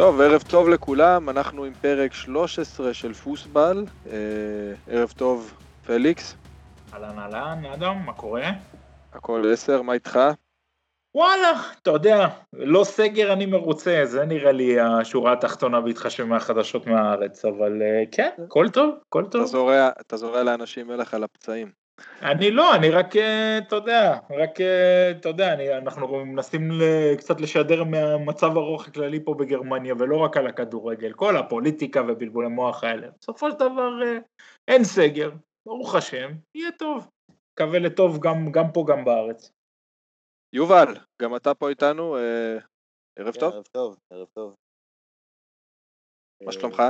טוב, ערב טוב לכולם, אנחנו עם פרק 13 של פוסבל. אה, ערב טוב, פליקס. אהלן אהלן, אדם, מה קורה? הכל 10, מה איתך? וואלה, אתה יודע, לא סגר אני מרוצה, זה נראה לי השורה התחתונה בהתחשב מהחדשות מהארץ, אבל אה, כן, הכל טוב, הכל טוב. אתה זורע, אתה זורע לאנשים מלח על הפצעים. אני לא, אני רק, אה, אתה יודע, רק, אה, אתה יודע, אני, אנחנו מנסים קצת לשדר מהמצב הרוח הכללי פה בגרמניה, ולא רק על הכדורגל, כל הפוליטיקה ובלבולי מוח האלה. בסופו של דבר אין סגר, ברוך השם, יהיה טוב. מקווה לטוב גם, גם פה, גם בארץ. יובל, גם אתה פה איתנו, אה, ערב כן, טוב. ערב טוב, ערב טוב. מה שלומך?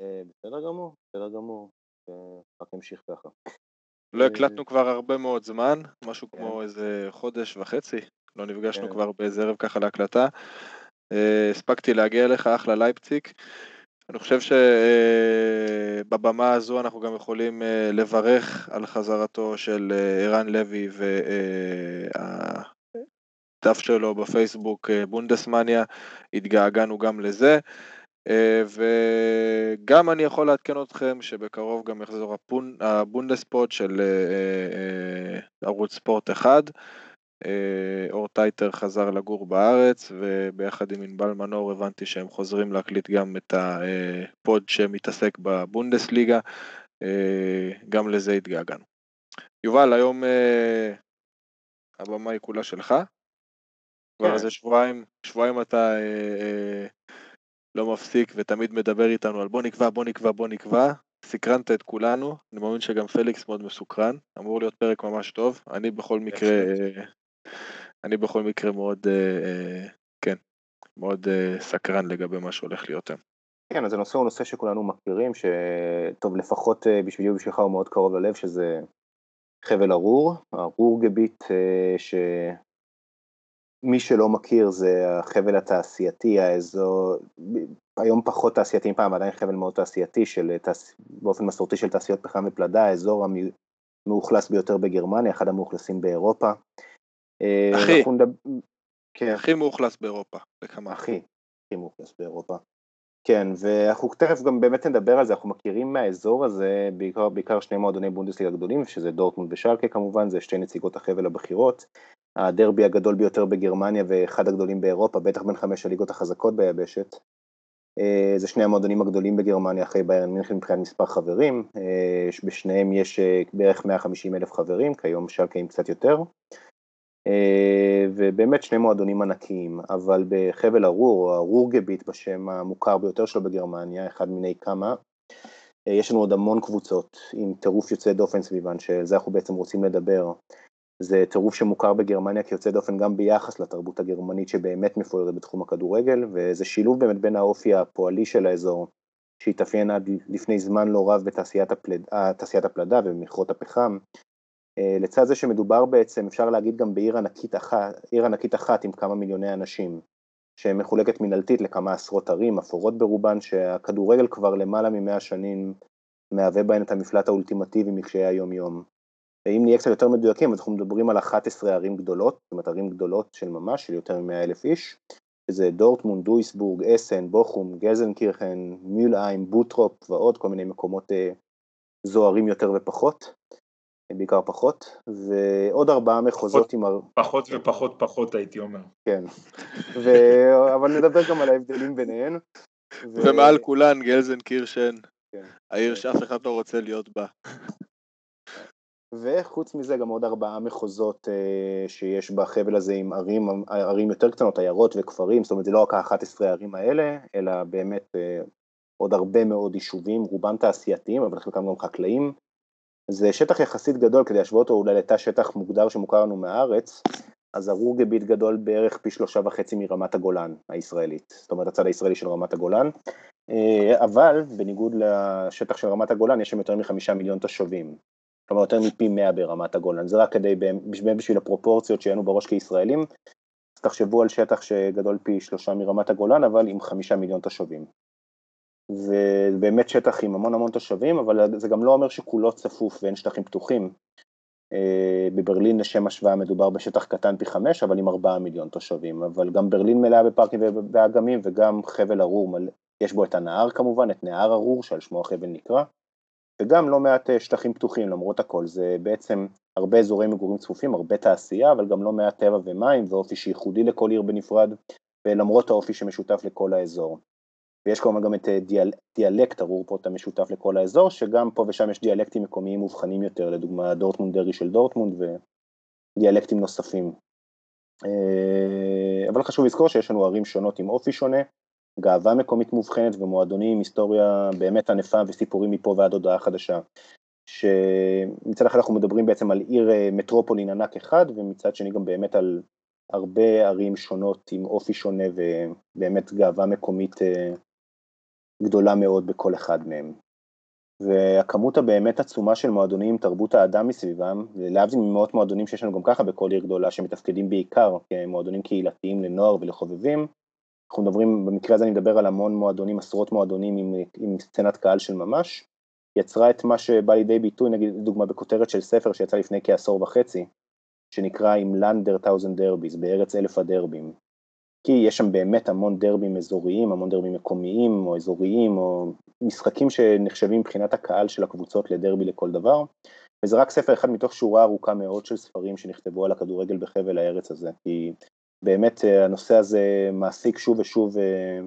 אה, בסדר גמור, בסדר גמור. אה, רק נמשיך ככה. לא אה, הקלטנו כבר הרבה מאוד זמן, משהו כן. כמו איזה חודש וחצי, לא נפגשנו כן. כבר באיזה ערב ככה להקלטה. אה, הספקתי להגיע אליך, אחלה לייפציק. אני חושב שבבמה הזו אנחנו גם יכולים אה, לברך על חזרתו של אה, ערן לוי והדף שלו בפייסבוק אה, בונדסמניה, התגעגענו גם לזה. אה, וגם אני יכול לעדכן אתכם שבקרוב גם יחזור הפון, הבונדספוט של אה, אה, ערוץ ספורט 1. אה, אור טייטר חזר לגור בארץ וביחד עם ענבל מנור הבנתי שהם חוזרים להקליט גם את ה pod שמתעסק בבונדסליגה, גם לזה התגעגענו. יובל, היום הבמה היא כולה שלך. כבר כן. איזה שבועיים, שבועיים אתה לא מפסיק ותמיד מדבר איתנו על בוא נקבע, בוא נקבע, בוא נקבע. סקרנת את כולנו, אני מאמין שגם פליקס מאוד מסוקרן, אמור להיות פרק ממש טוב, אני בכל מקרה. אה, אני בכל מקרה מאוד, אה, אה, כן, מאוד סקרן לגבי מה שהולך להיות היום. כן, אז הנושא הוא נושא שכולנו מכירים, שטוב, לפחות בשבילי ובשבילך הוא מאוד קרוב ללב, שזה חבל ארור, ארור גביט, אה, שמי שלא מכיר זה החבל התעשייתי, האזור, היום פחות תעשייתי פעם, עדיין חבל מאוד תעשייתי, של, תעש... באופן מסורתי של תעשיות פחם ופלדה, האזור המאוכלס ביותר בגרמניה, אחד המאוכלסים באירופה. אה, אחי. נדבר- כן. הכי מאוכלס באירופה, בכמה. הכי, הכי מאוכלס באירופה. כן, ואנחנו תכף גם באמת נדבר על זה, אנחנו מכירים מהאזור הזה בעיקר, בעיקר שני מועדוני בונדסליגה גדולים, שזה דורטמונד ושלקה כמובן, זה שתי נציגות החבל הבכירות. הדרבי הגדול ביותר בגרמניה ואחד הגדולים באירופה, בטח בין חמש הליגות החזקות ביבשת. אה, זה שני המועדונים הגדולים בגרמניה אחרי ביירן מינכן מבחינת מספר חברים, אה, בשניהם יש אה, בערך 150 אלף חברים, כיום שלקה עם קצת יותר. ובאמת שני מועדונים ענקיים, אבל בחבל ארור, או ארור-גביט בשם המוכר ביותר שלו בגרמניה, אחד מיני כמה, יש לנו עוד המון קבוצות עם טירוף יוצא דופן סביבן, שעל זה אנחנו בעצם רוצים לדבר. זה טירוף שמוכר בגרמניה כיוצא דופן גם ביחס לתרבות הגרמנית שבאמת מפוארת בתחום הכדורגל, וזה שילוב באמת בין האופי הפועלי של האזור, שהתאפיין עד לפני זמן לא רב בתעשיית הפלד, אה, הפלדה ובמכרות הפחם, אה, לצד זה שמדובר בעצם, אפשר להגיד גם בעיר ענקית אחת, עיר ענקית אחת עם כמה מיליוני אנשים, שמחולקת מנהלתית לכמה עשרות ערים, אפורות ברובן, שהכדורגל כבר למעלה ממאה שנים מהווה בהן את המפלט האולטימטיבי מקשיי היום ואם נהיה קצת יותר מדויקים, אז אנחנו מדברים על 11 ערים גדולות, זאת אומרת ערים גדולות של ממש, של יותר מ-100 אלף איש, שזה דורטמונד, דויסבורג, אסן, בוכום, גלזנקירכן, מילהיים, בוטרופ ועוד כל מיני מקומות אה, זוהרים יותר ופחות. בעיקר פחות, ועוד ארבעה מחוזות עם... הר- פחות ופחות פחות הייתי אומר. כן, ו... אבל נדבר גם על ההבדלים ביניהן. ו- ומעל כולן גלזנקירשן, כן. העיר שאף אחד לא רוצה להיות בה. וחוץ מזה גם עוד ארבעה מחוזות אה, שיש בחבל הזה עם ערים, ערים יותר קטנות, עיירות וכפרים, זאת אומרת זה לא רק ה-11 הערים האלה, אלא באמת אה, עוד הרבה מאוד יישובים, רובם תעשייתיים, אבל חלקם גם חקלאים. זה שטח יחסית גדול, כדי להשוות אותו אולי לתא שטח מוגדר שמוכר לנו מהארץ, אז הרוגביט גדול בערך פי שלושה וחצי מרמת הגולן הישראלית, זאת אומרת הצד הישראלי של רמת הגולן, אה, אבל בניגוד לשטח של רמת הגולן יש שם יותר מחמישה מיליון תושבים, כלומר יותר מפי מאה ברמת הגולן, זה רק כדי, בשביל, הפרופורציות שהיינו בראש כישראלים, אז תחשבו על שטח שגדול פי שלושה מרמת הגולן, אבל עם חמישה מיליון תושבים. ובאמת שטח עם המון המון תושבים, אבל זה גם לא אומר שכולו צפוף ואין שטחים פתוחים. בברלין לשם השוואה מדובר בשטח קטן פי חמש, אבל עם ארבעה מיליון תושבים, אבל גם ברלין מלאה בפארקים ובאגמים וגם חבל ארור, יש בו את הנהר כמובן, את נהר ארור שעל שמו החבל נקרא, וגם לא מעט שטחים פתוחים למרות הכל, זה בעצם הרבה אזורי מגורים צפופים, הרבה תעשייה, אבל גם לא מעט טבע ומים ואופי שייחודי לכל עיר בנפרד, ולמרות האופי שמשותף לכל האזור. ויש כמובן גם את אה, דיאל, דיאלקט הרורפוט המשותף לכל האזור, שגם פה ושם יש דיאלקטים מקומיים מובחנים יותר, לדוגמה דורטמונדרי של דורטמונד ודיאלקטים נוספים. אה, אבל חשוב לזכור שיש לנו ערים שונות עם אופי שונה, גאווה מקומית מובחנת ומועדונים עם היסטוריה באמת ענפה וסיפורים מפה ועד הודעה חדשה. שמצד אחד אנחנו מדברים בעצם על עיר אה, מטרופולין ענק אחד, ומצד שני גם באמת על הרבה ערים שונות עם אופי שונה ובאמת גאווה מקומית גדולה מאוד בכל אחד מהם. והכמות הבאמת עצומה של מועדונים תרבות האדם מסביבם, להבדיל ממאות מועדונים שיש לנו גם ככה בכל עיר גדולה שמתפקדים בעיקר כמועדונים קהילתיים לנוער ולחובבים, אנחנו מדברים, במקרה הזה אני מדבר על המון מועדונים, עשרות מועדונים עם, עם סצנת קהל של ממש, יצרה את מה שבא לידי ביטוי, נגיד דוגמה בכותרת של ספר שיצא לפני כעשור וחצי, שנקרא עם לנדר טאוזן דרביס, בארץ אלף הדרבים, כי יש שם באמת המון דרבים אזוריים, המון דרבים מקומיים או אזוריים, או משחקים שנחשבים מבחינת הקהל של הקבוצות לדרבי לכל דבר, וזה רק ספר אחד מתוך שורה ארוכה מאוד של ספרים שנכתבו על הכדורגל בחבל הארץ הזה, כי באמת אה, הנושא הזה מעסיק שוב ושוב אה,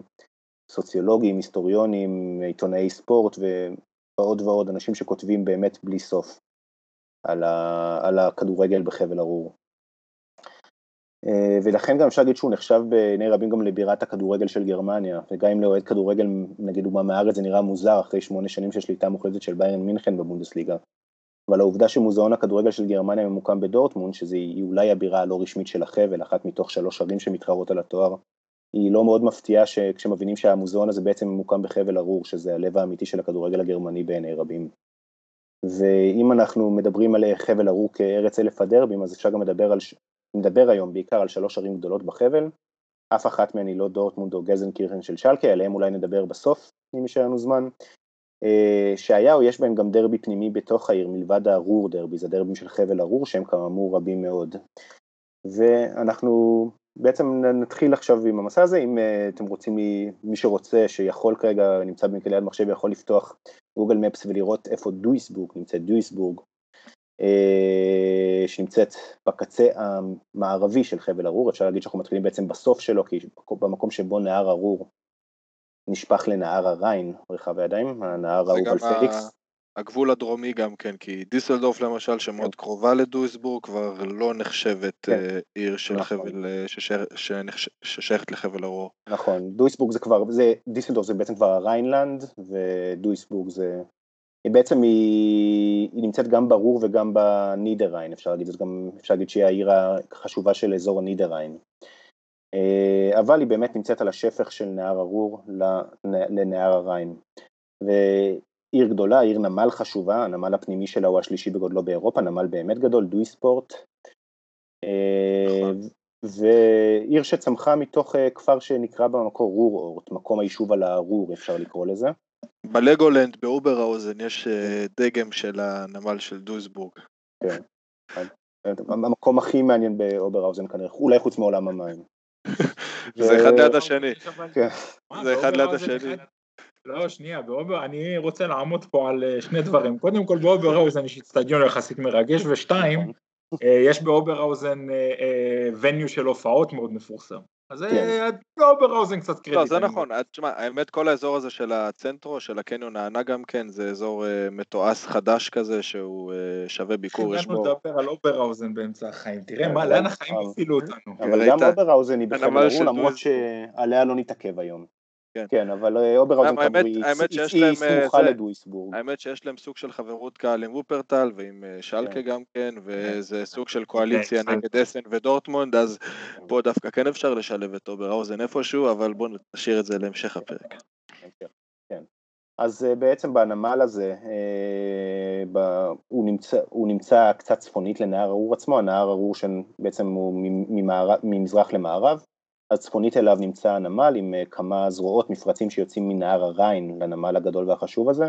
סוציולוגים, היסטוריונים, עיתונאי ספורט ועוד ועוד אנשים שכותבים באמת בלי סוף על, ה, על הכדורגל בחבל ארור. אה, ולכן גם אפשר להגיד שהוא נחשב בעיני רבים גם לבירת הכדורגל של גרמניה, וגם אם לאוהד כדורגל, נגיד דוגמה מהארץ, זה נראה מוזר אחרי שמונה שנים של שליטה מוחלטת של ביירן מינכן בבונדסליגה. אבל העובדה שמוזיאון הכדורגל של גרמניה ממוקם בדורטמונד, שהיא אולי הבירה הלא רשמית של החבל, אחת מתוך שלוש ערים שמתחרות על התואר, היא לא מאוד מפתיעה כשמבינים שהמוזיאון הזה בעצם ממוקם בחבל ארור, שזה הלב האמיתי של הכדורגל הגרמני בעיני רבים. ואם אנחנו מדברים על חבל ארור כארץ אלף הדרבים, אז אפשר גם לדבר על, נדבר היום בעיקר על שלוש ערים גדולות בחבל, אף אחת מהן היא לא דורטמונד או גזנקירן של שלקה, עליהם אולי נדבר בסוף, אם יישאר לנו זמן. אה, שהיה או יש בהם גם דרבי פנימי בתוך העיר, מלבד הרור דרבי, זה דרבים של חבל ארור, שהם כאמור רבים מאוד. ואנחנו בעצם נתחיל עכשיו עם המסע הזה, אם uh, אתם רוצים, מי שרוצה, שיכול כרגע, נמצא במקרה ליד מחשב, יכול לפתוח Google Maps ולראות איפה דויסבורג נמצאת, דויסבורג, אה, שנמצאת בקצה המערבי של חבל הרור, אפשר להגיד שאנחנו מתחילים בעצם בסוף שלו, כי במקום שבו נהר הרור נשפך לנהר הריין, רחב הידיים, הנהר האהוב על פליקס. הגבול הדרומי גם כן, כי דיסלדורף למשל, שמאוד כן. קרובה לדויסבורג, כבר לא נחשבת כן. אה, עיר של נכון. חבל, אה, ששייכת לחבל הרור. נכון, דויסבורג זה כבר, זה, דיסלדורף זה בעצם כבר הריינלנד, ודויסבורג זה, היא בעצם, היא, היא נמצאת גם ברור וגם בנידריין, אפשר להגיד, גם, אפשר להגיד שהיא העיר החשובה של אזור הנידריין. אה, אבל היא באמת נמצאת על השפך של נהר ארור לנהר הריין. עיר גדולה, עיר נמל חשובה, הנמל הפנימי שלה הוא השלישי בגודלו באירופה, נמל באמת גדול, דויספורט. נכון. ועיר שצמחה מתוך אה, כפר שנקרא במקור רורורט, מקום היישוב על הרור אפשר לקרוא לזה. בלגולנד באוברהאוזן יש אה, דגם של הנמל של דויסבורג. כן, המקום הכי מעניין באוברהאוזן כנראה, אולי חוץ מעולם המים. זה אחד ליד השני. כן. זה אחד ליד השני. לא, שנייה, באובר, אני רוצה לעמוד פה על אה, שני דברים. קודם כל באוברהאוזן יש אצטדיון יחסית מרגש, ושתיים, אה, יש באוברהאוזן venue אה, של הופעות מאוד מפורסם. אז כן. באוברהאוזן קצת קרדיט. לא, זה נכון, תשמע, האמת כל האזור הזה של הצנטרו, של הקניון הענה גם כן, זה אזור מתועש חדש כזה, שהוא שווה ביקור, יש בו... לדבר על אוברהאוזן באמצע החיים, תראה מה, לאן החיים הובילו אותנו. אבל גם אוברהאוזן היא בחדר למרות שעליה לא נתעכב היום. כן, כן אבל אה, אוברהאוזן היא סמוכה אה, לדויסבורג. האמת שיש להם סוג של חברות קהל עם וופרטל ועם אה, שלקה כן. גם כן, וזה סוג של קואליציה נגד אסן ודורטמונד, אז כן. פה דווקא כן אפשר לשלב את אוברהאוזן איפשהו, אבל בואו נשאיר את זה להמשך הפרק. כן. אז בעצם בנמל הזה, הוא נמצא, הוא נמצא קצת צפונית לנהר ארור עצמו, הנהר ארור שבעצם הוא ממזרח למערב, אז צפונית אליו נמצא הנמל עם אה, כמה זרועות מפרצים שיוצאים מנהר הריין לנמל הגדול והחשוב הזה,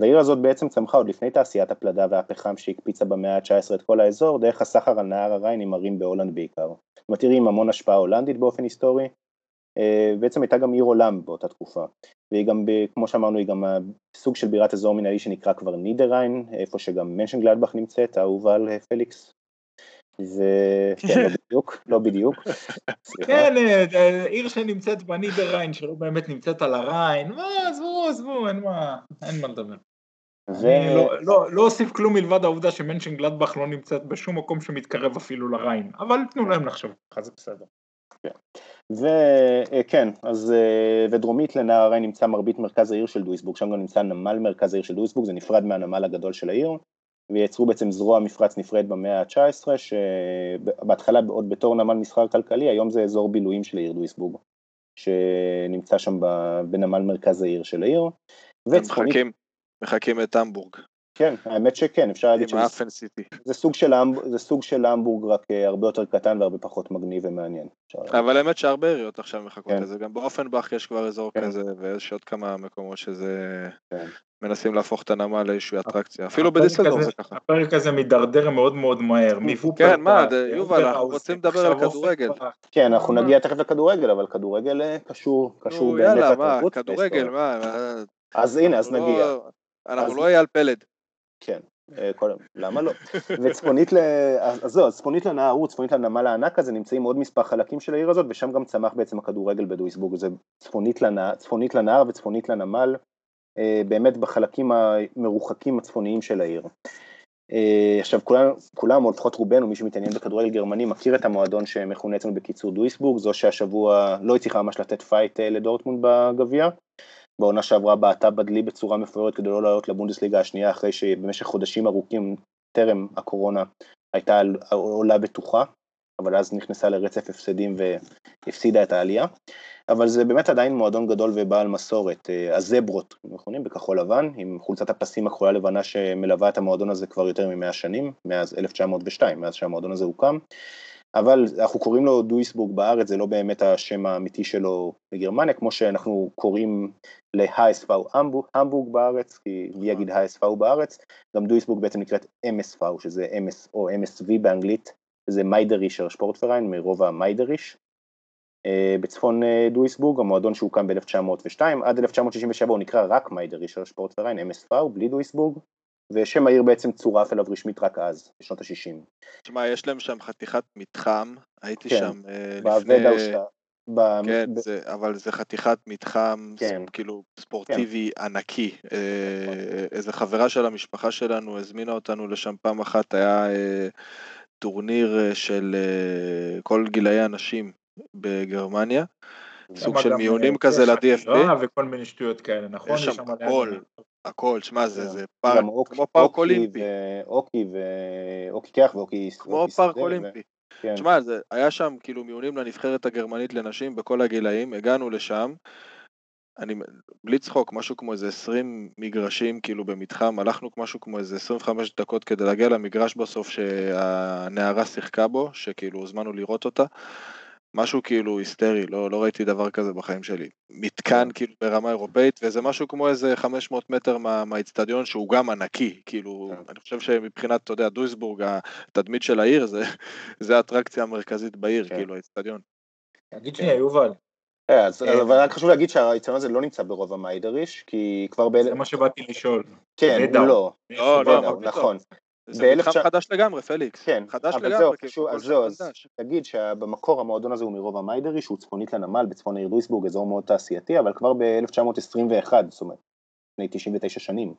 והעיר הזאת בעצם צמחה עוד לפני תעשיית הפלדה והפחם שהקפיצה במאה ה-19 את כל האזור, דרך הסחר על נהר הריין עם ערים בהולנד בעיקר. זאת אומרת, עם המון השפעה הולנדית באופן היסטורי, אה, בעצם הייתה גם עיר עולם באותה תקופה, והיא גם, כמו שאמרנו, היא גם סוג של בירת אזור מנהלי שנקרא כבר נידריין, איפה שגם מנשן גלדבך נמצאת, האהובה על פליקס, וכן, לא בדיוק, לא בדיוק. כן, אה, עיר שנמצאת בנידריין, שלא באמת נמצאת על הריין, מה, עזבו, עזבו, אין מה, אין מה לדבר. אני לא, לא, לא אוסיף כלום מלבד העובדה שמנשן גלדבך לא נמצאת בשום מקום שמתקרב אפילו לריין, אבל תנו להם לחשוב ככה, זה בסדר. וכן, אז ודרומית לנהר הריין נמצא מרבית מרכז העיר של דויסבורג, שם גם נמצא נמל מרכז העיר של דויסבורג, זה נפרד מהנמל הגדול של העיר, ויצרו בעצם זרוע מפרץ נפרד במאה ה-19, שבהתחלה עוד בתור נמל מסחר כלכלי, היום זה אזור בילויים של העיר דויסבורג, שנמצא שם בנמל מרכז העיר של העיר. וצפונית... מחכים את המבורג. כן, האמת שכן, אפשר להגיד שזה זה סוג, של, זה סוג של המבורג רק אה, הרבה יותר קטן והרבה פחות מגניב ומעניין. אבל האמת שהרבה עיריות עכשיו מחכות כן. לזה, גם באופנבך יש כבר אזור כן. כזה ויש עוד כמה מקומות שזה כן. מנסים להפוך את הנמל לאיזושהי אטרקציה, אפילו בדיסלדור זה ככה. הפרק הזה מידרדר מאוד מאוד מהר, כן, מה, יובל, אנחנו רוצים לדבר על כדורגל. כן, אנחנו נגיע תכף לכדורגל, אבל כדורגל אה, קשור, קשור באמת לתרבות. כדורגל, מה, אז הנה, אז נגיע. לא- אנחנו לא אייל פלד. כן, אה, למה לא? וצפונית ל... אז זהו, צפונית לנהר הוא, צפונית לנמל הענק הזה, נמצאים עוד מספר חלקים של העיר הזאת, ושם גם צמח בעצם הכדורגל בדויסבורג, זה צפונית לנהר, צפונית לנהר וצפונית לנמל, אה, באמת בחלקים המרוחקים הצפוניים של העיר. אה, עכשיו כולם, כולם, או לפחות רובנו, מי שמתעניין בכדורגל גרמני, מכיר את המועדון שמכונה אצלנו בקיצור דויסבורג, זו שהשבוע לא הצליחה ממש לתת פייט לדורטמונד בגביע. בעונה שעברה בעטה בדלי בצורה מפוארת כדי לא לעלות לבונדסליגה השנייה אחרי שבמשך חודשים ארוכים טרם הקורונה הייתה עולה בטוחה, אבל אז נכנסה לרצף הפסדים והפסידה את העלייה. אבל זה באמת עדיין מועדון גדול ובעל מסורת, אה, הזברות, נכונים, בכחול לבן, עם חולצת הפסים הכחולה לבנה שמלווה את המועדון הזה כבר יותר מ-100 שנים, מאז 1902, מאז שהמועדון הזה הוקם. אבל אנחנו קוראים לו דויסבורג בארץ, זה לא באמת השם האמיתי שלו בגרמניה, כמו שאנחנו קוראים ל-HSV המבורג בארץ, כי מי יגיד HSV בארץ, גם דויסבורג בעצם נקראת MSV, שזה MS או MSV באנגלית, זה מיידרישר שפורטפריין, מרובע מיידריש. אה, בצפון אה, דויסבורג, המועדון שהוקם ב-1902, עד 1967 הוא נקרא רק מיידרישר שפורטפריין, MSV, בלי דויסבורג, ושם העיר בעצם צורף אליו רשמית רק אז, בשנות ה-60. תשמע, יש להם שם חתיכת מתחם, הייתי כן, שם uh, לפני... ב... כן, ב... זה, אבל זה חתיכת מתחם, כן. כאילו ספורטיבי כן. ענקי. אה, איזה חברה של המשפחה שלנו הזמינה אותנו לשם פעם אחת, היה אה, טורניר אה, של אה, כל גילאי אנשים בגרמניה. סוג של מיונים כזה ל-DFB. וכל מיני שטויות כאלה, נכון? יש שם הכל, הכל, שמע, זה, זה פארק, כמו פארק אולימפי. אוקי ואוקי קח ואוקי... כמו פארק אולימפי. כן. שמע, היה שם כאילו מיונים לנבחרת הגרמנית לנשים בכל הגילאים, הגענו לשם, אני, בלי צחוק, משהו כמו איזה 20 מגרשים כאילו במתחם, הלכנו משהו כמו איזה 25 דקות כדי להגיע למגרש בסוף שהנערה שיחקה בו, שכאילו הוזמנו לראות אותה. משהו כאילו היסטרי, לא, לא ראיתי דבר כזה בחיים שלי. מתקן כן. כאילו ברמה אירופאית, וזה משהו כמו איזה 500 מטר מהאיצטדיון מה שהוא גם ענקי, כאילו, כן. אני חושב שמבחינת, אתה יודע, דויסבורג, התדמית של העיר, זה, זה האטרקציה המרכזית בעיר, כן. כאילו, האיצטדיון. תגיד שנייה, יובל. אה, אז, אה, אבל רק חשוב להגיד שהאיצטדיון הזה לא נמצא ברוב המיידריש, כי כבר ב... זה מה שבאתי לשאול. כן, לא. לא, לא, נכון. זה מתחם חדש לגמרי, פליקס. כן, חדש אבל לגמרי, זהו, כאילו, אז זהו, אז תגיד שבמקור המועדון הזה הוא מרוב המיידרי, שהוא צפונית לנמל בצפון העיר דויסבורג, אזור מאוד תעשייתי, אבל כבר ב-1921, זאת אומרת, לפני 99 שנים,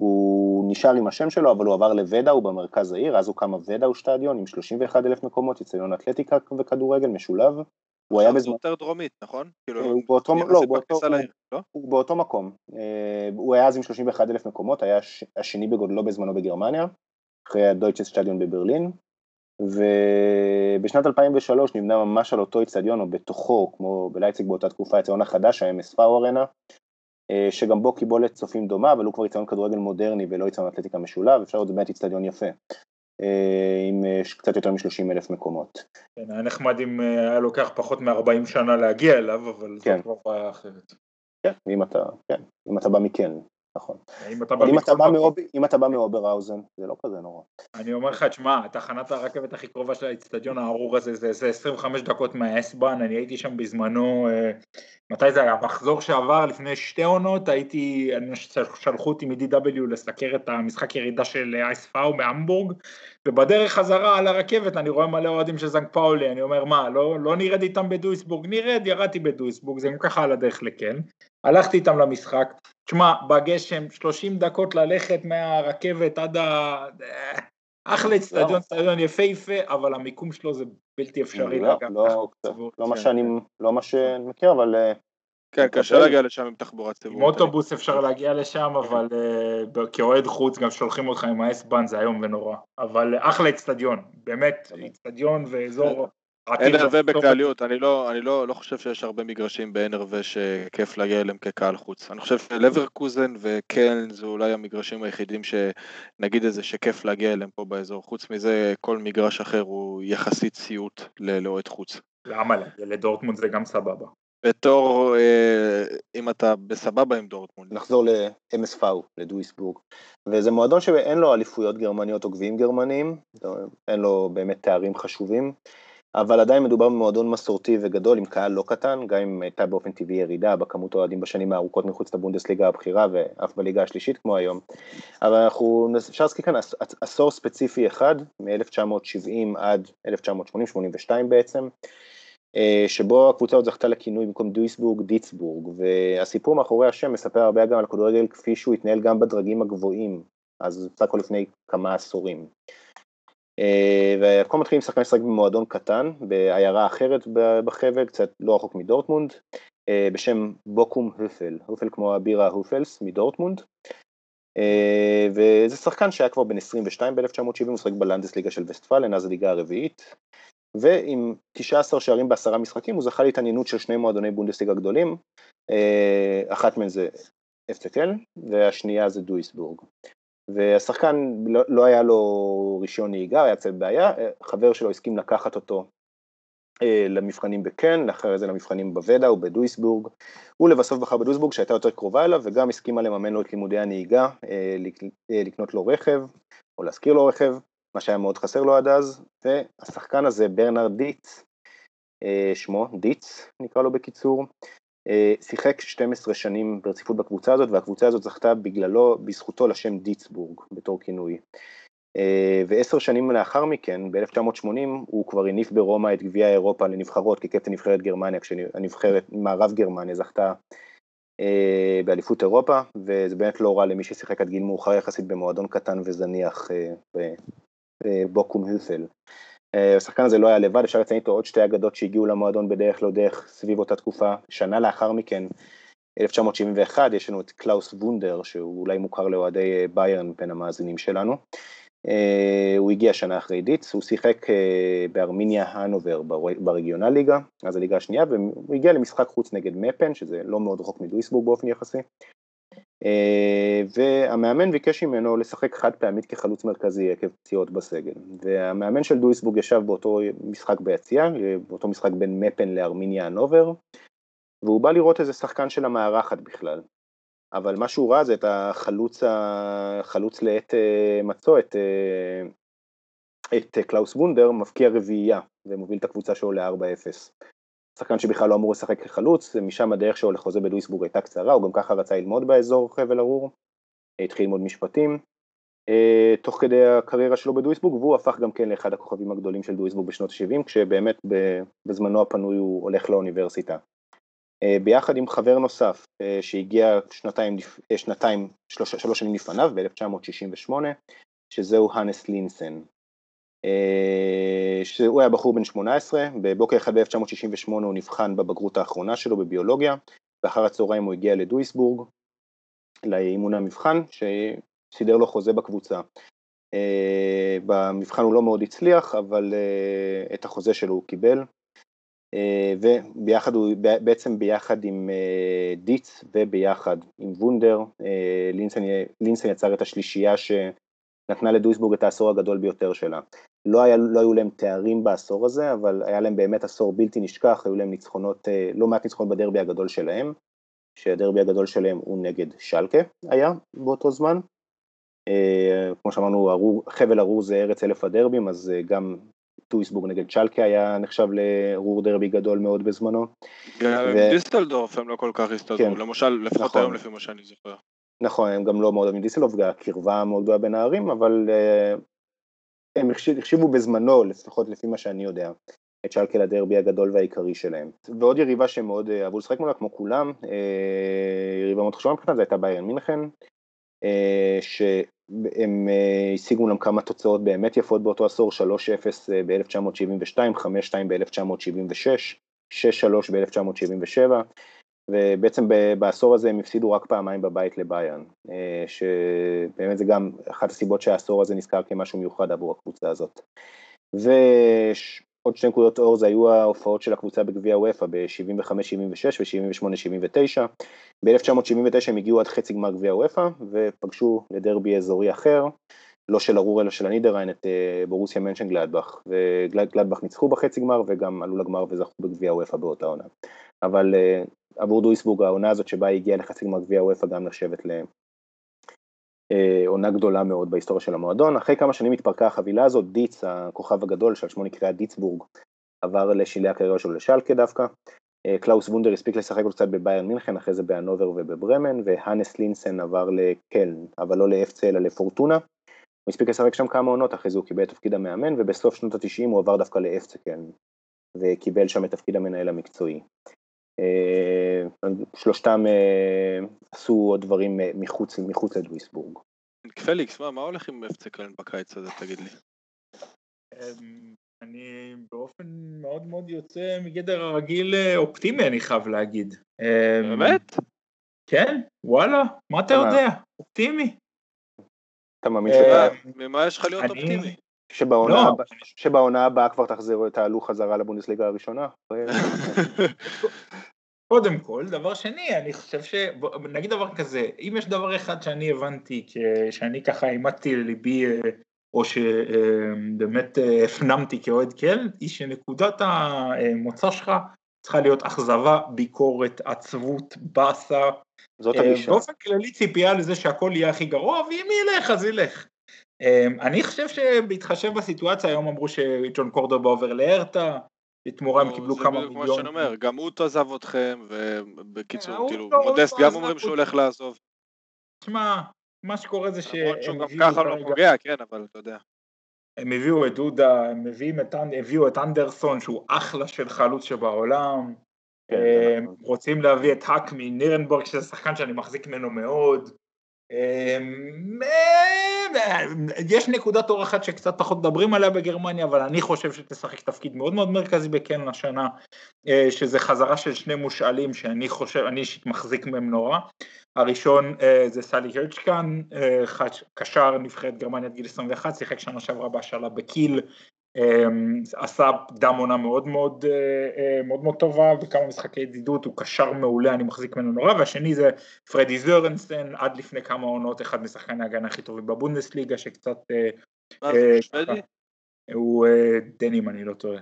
הוא נשאר עם השם שלו, אבל הוא עבר לוודאו במרכז העיר, אז הוקם הוודאו שטדיון עם 31 אלף מקומות, אצטדיון אתלטיקה וכדורגל משולב. הוא היה בזמן... יותר דרומית, נכון? כאילו, הוא באותו, לא, באותו, לא? הוא באותו מקום. אה, הוא היה אז עם 31 אלף מקומות, היה השני בגודלו בזמנו בגרמניה. אחרי הדויטשס סטדיון בברלין, ובשנת 2003 נבנה ממש על אותו איצטדיון, או בתוכו, כמו בלייציג באותה תקופה, האיצטדיון החדש, ה-MSV ארנה, אה, שגם בו קיבולת צופים דומה, אבל הוא כבר איצטדיון כדורגל מודרני ולא איצטדיון אתלטיקה משולב, אפשר לראות באמת איצטדיון יפה, אה, עם אה, קצת יותר מ-30 אלף מקומות. כן, היה נחמד אם היה לוקח פחות מ-40 שנה להגיע אליו, אבל כן. זו כבר בעיה אחרת. כן, אם אתה, כן, אם אתה בא מכן. נכון. אם אתה בא מאוברהאוזן, זה לא כזה נורא. אני אומר לך, תשמע, תחנת הרכבת הכי קרובה של האיצטדיון הארור הזה זה, זה 25 דקות מהאס-בן, אני הייתי שם בזמנו, אה, מתי זה היה? מחזור שעבר לפני שתי עונות, הייתי, אני- שלחו אותי מ-DW לסקר את המשחק ירידה של אייספאו בהמבורג, ובדרך חזרה על הרכבת אני רואה מלא אוהדים של זנק פאולי, אני אומר מה, לא, לא נרד איתם בדויסבורג, נרד, ירדתי בדויסבורג, זה גם ככה על הדרך לכן, הלכתי איתם למשחק, תשמע, בגשם, 30 דקות ללכת מהרכבת עד ה... אחלה אצטדיון, לא. אצטדיון יפהפה, אבל המיקום שלו זה בלתי אפשרי. לא, לא. לא מה כן. שאני לא מה שאני מכיר, אבל אה, כן, קשה. להגיע לשם עם תחבורה ציבורית. עם אוטובוס אפשר להגיע לשם, אבל אה, כאוהד חוץ גם שולחים אותך עם האס-בן, זה איום ונורא. אבל אחלה אצטדיון, באמת, אצטדיון ואזור... NRV. בכלליות, אני לא, אני לא, לא חושב שיש הרבה מגרשים ב-NRV שכיף להגיע אליהם כקהל חוץ. אני חושב שלברקוזן וקלן זה אולי המגרשים היחידים שנגיד איזה שכיף להגיע אליהם פה באזור. חוץ מזה, כל מגרש אחר הוא יחסית סיוט לאוהד חוץ. למה לדורטמונד זה גם סבבה. בתור, אה, אם אתה בסבבה עם דורטמונד. נחזור ל-MSV, לדויסבורג, וזה מועדון שאין לו אליפויות גרמניות או גביעים גרמניים, לא, אין לו באמת תארים חשובים, אבל עדיין מדובר במועדון מסורתי וגדול עם קהל לא קטן, גם אם הייתה באופן טבעי ירידה בכמות האוהדים בשנים הארוכות מחוץ לבונדסליגה הבכירה ואף בליגה השלישית כמו היום, אבל אנחנו, אפשר להזכיר כאן עש- עשור ספציפי אחד, מ-1970 עד 1980-82 בעצם, אה, שבו הקבוצה עוד זכתה לכינוי במקום דויסבורג דיצבורג, והסיפור מאחורי השם מספר הרבה גם על הכדורגל כפי שהוא התנהל גם בדרגים הגבוהים, אז בסך הכל לפני כמה עשורים. אה, והכל מתחיל עם שחקן משחק במועדון קטן, בעיירה אחרת בחבל, קצת לא רחוק מדורטמונד, אה, בשם בוקום הופל, הופל כמו הבירה הופלס מדורטמונד. אה, וזה שחקן שהיה כבר בן 22 ב-1970, הוא שחק בלנדסליגה של וסטפלן, אז הליגה הרביעית, ועם 19 שערים בעשרה משחקים הוא זכה להתעניינות של שני מועדוני בונדסליגה גדולים, אחת מהן זה אפצקל והשנייה זה דויסבורג. והשחקן לא, לא היה לו רישיון נהיגה, היה קצת בעיה, חבר שלו הסכים לקחת אותו אה, למבחנים בקן, לאחרי זה למבחנים בוודה ובדויסבורג. הוא לבסוף בחר בדויסבורג שהייתה יותר קרובה אליו וגם הסכימה לממן לו את לימודי הנהיגה, אה, לק- אה, לקנות לו רכב או להשכיר לו רכב, מה שהיה מאוד חסר לו עד אז, והשחקן הזה ברנרד דיץ, אה, שמו דיץ נקרא לו בקיצור, שיחק 12 שנים ברציפות בקבוצה הזאת והקבוצה הזאת זכתה בגללו, בזכותו לשם דיצבורג בתור כינוי. אה, ועשר שנים לאחר מכן, ב-1980, הוא כבר הניף ברומא את גביע אירופה לנבחרות כקפטן נבחרת גרמניה, כשהנבחרת מערב גרמניה זכתה אה, באליפות אירופה, וזה באמת לא רע למי ששיחק עד גיל מאוחר יחסית במועדון קטן וזניח אה, בבוקום הופל. אה, השחקן הזה לא היה לבד, אפשר לציין איתו עוד שתי אגדות שהגיעו למועדון בדרך לא דרך סביב אותה תקופה. שנה לאחר מכן, 1971, יש לנו את קלאוס וונדר, שהוא אולי מוכר לאוהדי אה, ביירן בין המאזינים שלנו. אה, הוא הגיע שנה אחרי דיץ, הוא שיחק בארמיניה הנובר בר- ברגיונל ליגה, אז הליגה השנייה, והוא הגיע למשחק חוץ נגד מפן, שזה לא מאוד רחוק מדויסבורג באופן יחסי. אה, והמאמן ביקש ממנו לשחק חד פעמית כחלוץ מרכזי עקב פציעות בסגל. והמאמן של דויסבורג ישב באותו משחק ביציע, באותו משחק בין מפן לארמיניה הנובר, והוא בא לראות איזה שחקן של המארחת בכלל. אבל מה שהוא ראה זה את החלוץ, החלוץ לעת אה, מצוא, את, אה, את קלאוס וונדר, מבקיע רביעייה ומוביל את הקבוצה שלו ל-4-0. שחקן שבכלל לא אמור לשחק כחלוץ, משם הדרך שלו לחוזה בדויסבורג הייתה קצרה, הוא גם ככה רצה ללמוד באזור חבל הרור, התחיל ללמוד משפטים, אה, תוך כדי הקריירה שלו בדויסבורג, והוא הפך גם כן לאחד הכוכבים הגדולים של דויסבורג בשנות ה-70, כשבאמת בזמנו הפנוי הוא הולך לאוניברסיטה. ביחד עם חבר נוסף שהגיע שנתיים, שנתיים שלוש, שלוש שנים לפניו, ב-1968, שזהו האנס לינסן. שהוא היה בחור בן 18, בבוקר אחד ב-1968 הוא נבחן בבגרות האחרונה שלו בביולוגיה, ואחר הצהריים הוא הגיע לדויסבורג, לאימון המבחן, שסידר לו חוזה בקבוצה. במבחן הוא לא מאוד הצליח, אבל את החוזה שלו הוא קיבל. וביחד הוא, בעצם ביחד עם דיץ וביחד עם וונדר, לינסן, יצר את השלישייה שנתנה לדויסבורג את העשור הגדול ביותר שלה. לא, היה, לא היו להם תארים בעשור הזה, אבל היה להם באמת עשור בלתי נשכח, היו להם ניצחונות, לא מעט ניצחונות בדרבי הגדול שלהם. שהדרבי הגדול שלהם הוא נגד שלקה היה באותו זמן. כמו שאמרנו, ארור, חבל ארור זה ארץ אלף הדרבים, אז גם טויסבורג נגד שלקה היה נחשב לארור דרבי גדול מאוד בזמנו. ו... דיסטלדורף הם לא כל כך הסתדרו, כן, למשל, לפחות נכון. היום לפי מה שאני זוכר. נכון, הם גם לא מאוד אוהבים דיסלדורף, הקרבה מאוד גדולה בין הערים, אבל הם החשיבו בזמנו, לפחות לפי מה שאני יודע, את שלקה לדרבי הגדול והעיקרי שלהם. ועוד יריבה שהם מאוד אה, אהבו לשחק מולה, כמו כולם, אה, יריבה מאוד חשובה מבחינת, זו הייתה ביירן מינכן, אה, שהם השיגו להם כמה תוצאות באמת יפות באותו עשור, 3-0 ב-1972, 5-2 ב-1976, 6-3 ב-1977, ובעצם בעשור הזה הם הפסידו רק פעמיים בבית לביירן, שבאמת זה גם אחת הסיבות שהעשור הזה נזכר כמשהו מיוחד עבור הקבוצה הזאת. ועוד שתי נקודות אור זה היו ההופעות של הקבוצה בגביע וופא ב-75-76 ו-78-79. ב-1979 הם הגיעו עד חצי גמר גביע וופא ופגשו לדרבי אזורי אחר, לא של ארור אלא של הנידריין, את אה, בורוסיה מנשן גלדבך, וגלדבך ניצחו בחצי גמר וגם עלו לגמר וזכו בגביע וופא באותה עונה. אבל אה, עבור דויסבורג העונה הזאת שבה היא הגיעה לחצי גמר גביע וופא גם נחשבת לעונה גדולה מאוד בהיסטוריה של המועדון. אחרי כמה שנים התפרקה החבילה הזאת, דיץ, הכוכב הגדול שעל שמו נקרא דיצבורג, עבר לשלהי הקריירה שלו לשלקה דווקא. אה, קלאוס וונדר הספיק לשחק קצת בביירן מינכן, אחרי זה בהנובר ובברמן, והאנס לינסן עבר לקלן, אבל לא לאפצה אלא לפורטונה. הוא הספיק לשחק שם כמה עונות, אחרי זה הוא קיבל את תפקיד המאמן, ובסוף שנות ה-90 הוא עבר דווקא לאפצה קלן, וקיבל שם את תפקיד המנהל המקצועי. אה, שלושתם אה, עשו עוד דברים אה, מחוץ, מחוץ לדוויסבורג. פליקס, מה, מה הולך עם אפצה קלן בקיץ הזה, תגיד לי? אמ, אני באופן מאוד מאוד יוצא מגדר הרגיל אופטימי, אני חייב להגיד. אמ, באמת? כן, וואלה, מה אתה יודע? אופטימי. אתה מאמין שאתה... ממה יש לך להיות אופטימי? שבעונה לא. הבאה כבר תחזרו, תעלו חזרה לבונדסליגה הראשונה. קודם כל, דבר שני, אני חושב ש... נגיד דבר כזה, אם יש דבר אחד שאני הבנתי, שאני ככה אימדתי לליבי, אה, או שבאמת אה, הפנמתי כאוהד קל, היא שנקודת המוצא שלך צריכה להיות אכזבה, ביקורת, עצבות, באסה. זאת הגישה. באופן כללי ציפייה לזה שהכל יהיה הכי גרוע, ואם ילך אז ילך. אמ, אני חושב שבהתחשב בסיטואציה, היום אמרו שג'ון קורדובה עובר להרטה, בתמורה הם קיבלו כמה מיליון. כמו שאני אומר, גם אוטו עזב אתכם, ובקיצור, אה, כאילו, מודסט גם אומרים שהוא הולך לעזוב. תשמע, מה שקורה זה שהם הביאו... גם ככה לא פוגע, כן, אבל אתה יודע. הם הביאו את דודה, הם הביאו את אנדרסון, שהוא אחלה של חלוץ שבעולם. כן, נכון. רוצים להביא את האק מנירנבורג, שזה שחקן שאני מחזיק ממנו מאוד. אמ, יש נקודת אור אחת שקצת פחות מדברים עליה בגרמניה, אבל אני חושב שתשחק תפקיד מאוד מאוד מרכזי בקלן השנה, אה, שזה חזרה של שני מושאלים שאני חושב, אני אישית מחזיק מהם נורא. הראשון אה, זה סלי הרצ'קן, אה, קשר נבחרת גרמניה עד גיל 21, שיחק שנה שעברה בהשאלה בקיל, עשה קדם עונה מאוד מאוד אה, אה, מאוד מאוד טובה בכמה משחקי ידידות, הוא קשר מעולה, אני מחזיק ממנו נורא, והשני זה פרדי זרנסטן, עד לפני כמה עונות אחד משחקני ההגנה הכי טובים בבונדסליגה, שקצת... מה זה, שוודי? הוא דני אם אני לא טועה,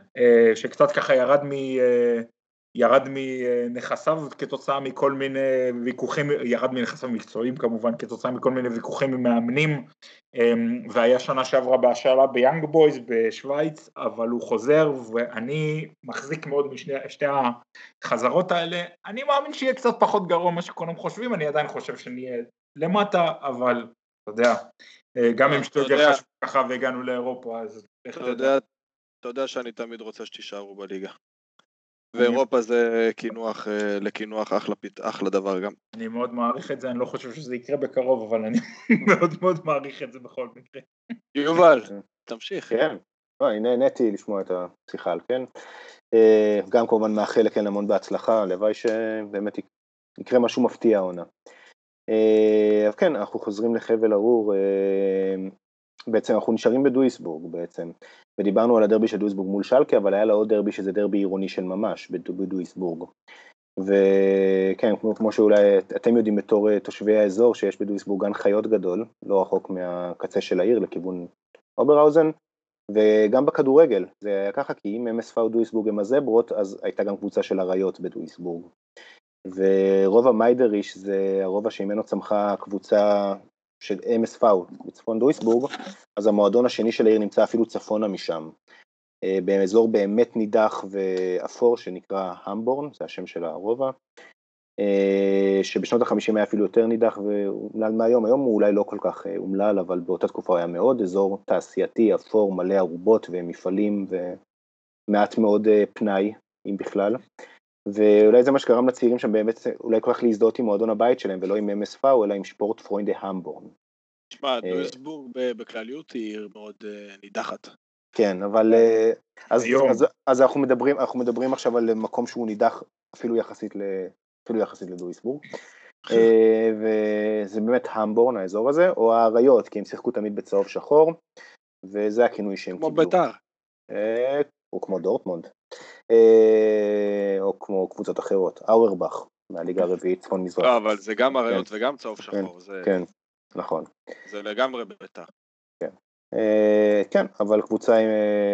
שקצת ככה ירד מ... ירד מנכסיו כתוצאה מכל מיני ויכוחים, ירד מנכסיו מקצועיים כמובן כתוצאה מכל מיני ויכוחים עם מאמנים אמ, והיה שנה שעברה בהשאלה ביאנג בויז בשוויץ אבל הוא חוזר ואני מחזיק מאוד משתי החזרות האלה. אני מאמין שיהיה קצת פחות גרוע ממה שכולם חושבים אני עדיין חושב שנהיה למטה אבל אתה יודע גם אם שטוגר חשבו ככה והגענו לאירופה אז אתה יודע שאני תמיד רוצה שתישארו בליגה ואירופה זה קינוח, אה, לקינוח אחלה, אחלה דבר גם. אני מאוד מעריך את זה, אני לא חושב שזה יקרה בקרוב, אבל אני מאוד מאוד מעריך את זה בכל מקרה. יובל, תמשיך. כן, לא, אני נהניתי לשמוע את השיחה על כן. אה, גם כמובן מאחל לכן המון בהצלחה, הלוואי שבאמת יקרה משהו מפתיע העונה. אה, אז כן, אנחנו חוזרים לחבל ארור, בעצם אנחנו נשארים בדויסבורג בעצם, ודיברנו על הדרבי של דויסבורג מול שלקה, אבל היה לה עוד דרבי שזה דרבי עירוני של ממש בדויסבורג. וכן, כמו, כמו שאולי אתם יודעים בתור אה, תושבי האזור, שיש בדויסבורג גן חיות גדול, לא רחוק מהקצה של העיר לכיוון אוברהאוזן, וגם בכדורגל, זה היה ככה, כי אם פאו דויסבורג הם הזברות, אז הייתה גם קבוצה של אריות בדויסבורג. ורובע מיידריש זה הרובע שממנו צמחה הקבוצה של MSV בצפון דויסבורג, אז המועדון השני של העיר נמצא אפילו צפונה משם, אה, באזור באמת נידח ואפור שנקרא המבורן, זה השם של הרובע, אה, שבשנות ה-50 היה אפילו יותר נידח ואומלל מהיום, היום הוא אולי לא כל כך אה, אומלל, אבל באותה תקופה הוא היה מאוד. אזור תעשייתי, אפור, מלא ארובות ומפעלים ומעט מאוד פנאי, אם בכלל. ואולי זה מה שגרם לצעירים שם באמת אולי כל כך להזדהות עם מועדון הבית שלהם ולא עם MSV אלא עם שפורט פרוינדה המבורן. תשמע, דויסבורג בכלליות היא עיר מאוד נידחת. כן, אבל אז, אז, אז אנחנו מדברים אנחנו מדברים עכשיו על מקום שהוא נידח אפילו יחסית אפילו יחסית לדויסבורג. אה, וזה באמת המבורן האזור הזה, או האריות, כי הם שיחקו תמיד בצהוב שחור, וזה הכינוי שהם קיבלו. כמו בית"ר. אה, או כמו דורטמונד, אה, או כמו קבוצות אחרות, אאורבך, מהליגה הרביעית צפון מזרח. לא, אבל זה גם אריות כן. וגם צהוב כן, שחור. זה... כן, נכון. זה לגמרי בית"ר. כן. כן, אבל קבוצה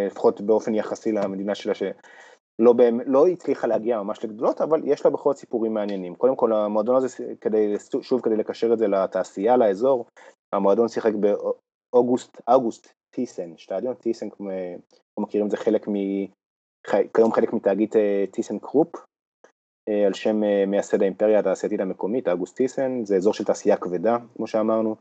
לפחות באופן יחסי למדינה שלה, לא, באמת, לא הצליחה להגיע ממש לגדולות, אבל יש לה בכל זאת סיפורים מעניינים. קודם כל המועדון הזה, כדי, שוב כדי לקשר את זה לתעשייה, לאזור, המועדון שיחק באוגוסט, אוגוסט טיסן, שטדיון טיסן, כמו מכירים, זה חלק מ... כיום חלק מתאגיד אה, טיסן קרופ, אה, על שם אה, מייסד האימפריה התעשייתית המקומית, אוגוסט טיסן, זה אזור של תעשייה כבדה, כמו שאמרנו.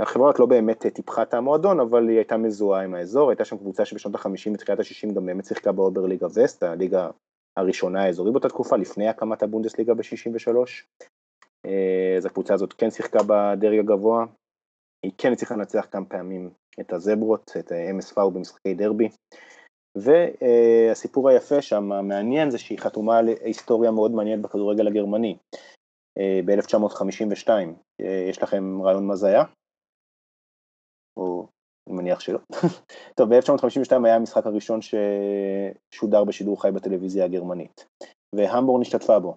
החברה לא באמת טיפחה את המועדון, אבל היא הייתה מזוהה עם האזור, הייתה שם קבוצה שבשנות ה-50 ותחילת ה-60 גם באמת שיחקה באוברליגה וסט, הליגה הראשונה האזורית באותה תקופה, לפני הקמת הבונדסליגה ב-63. אה, אז הקבוצה הזאת כן שיחקה בדרג הגבוה, היא כן הצליחה לנצח כמה פעמים את הזברות, את MSV במשחקי דרבי. והסיפור היפה שם, המעניין, זה שהיא חתומה על היסטוריה מאוד מעניינת בכדורגל הגרמני. אה, ב-1952. אה, יש לכם רעיון מה זה היה? או אני מניח שלא. טוב, ב-1952 היה המשחק הראשון ששודר בשידור חי בטלוויזיה הגרמנית, והמבורן השתתפה בו.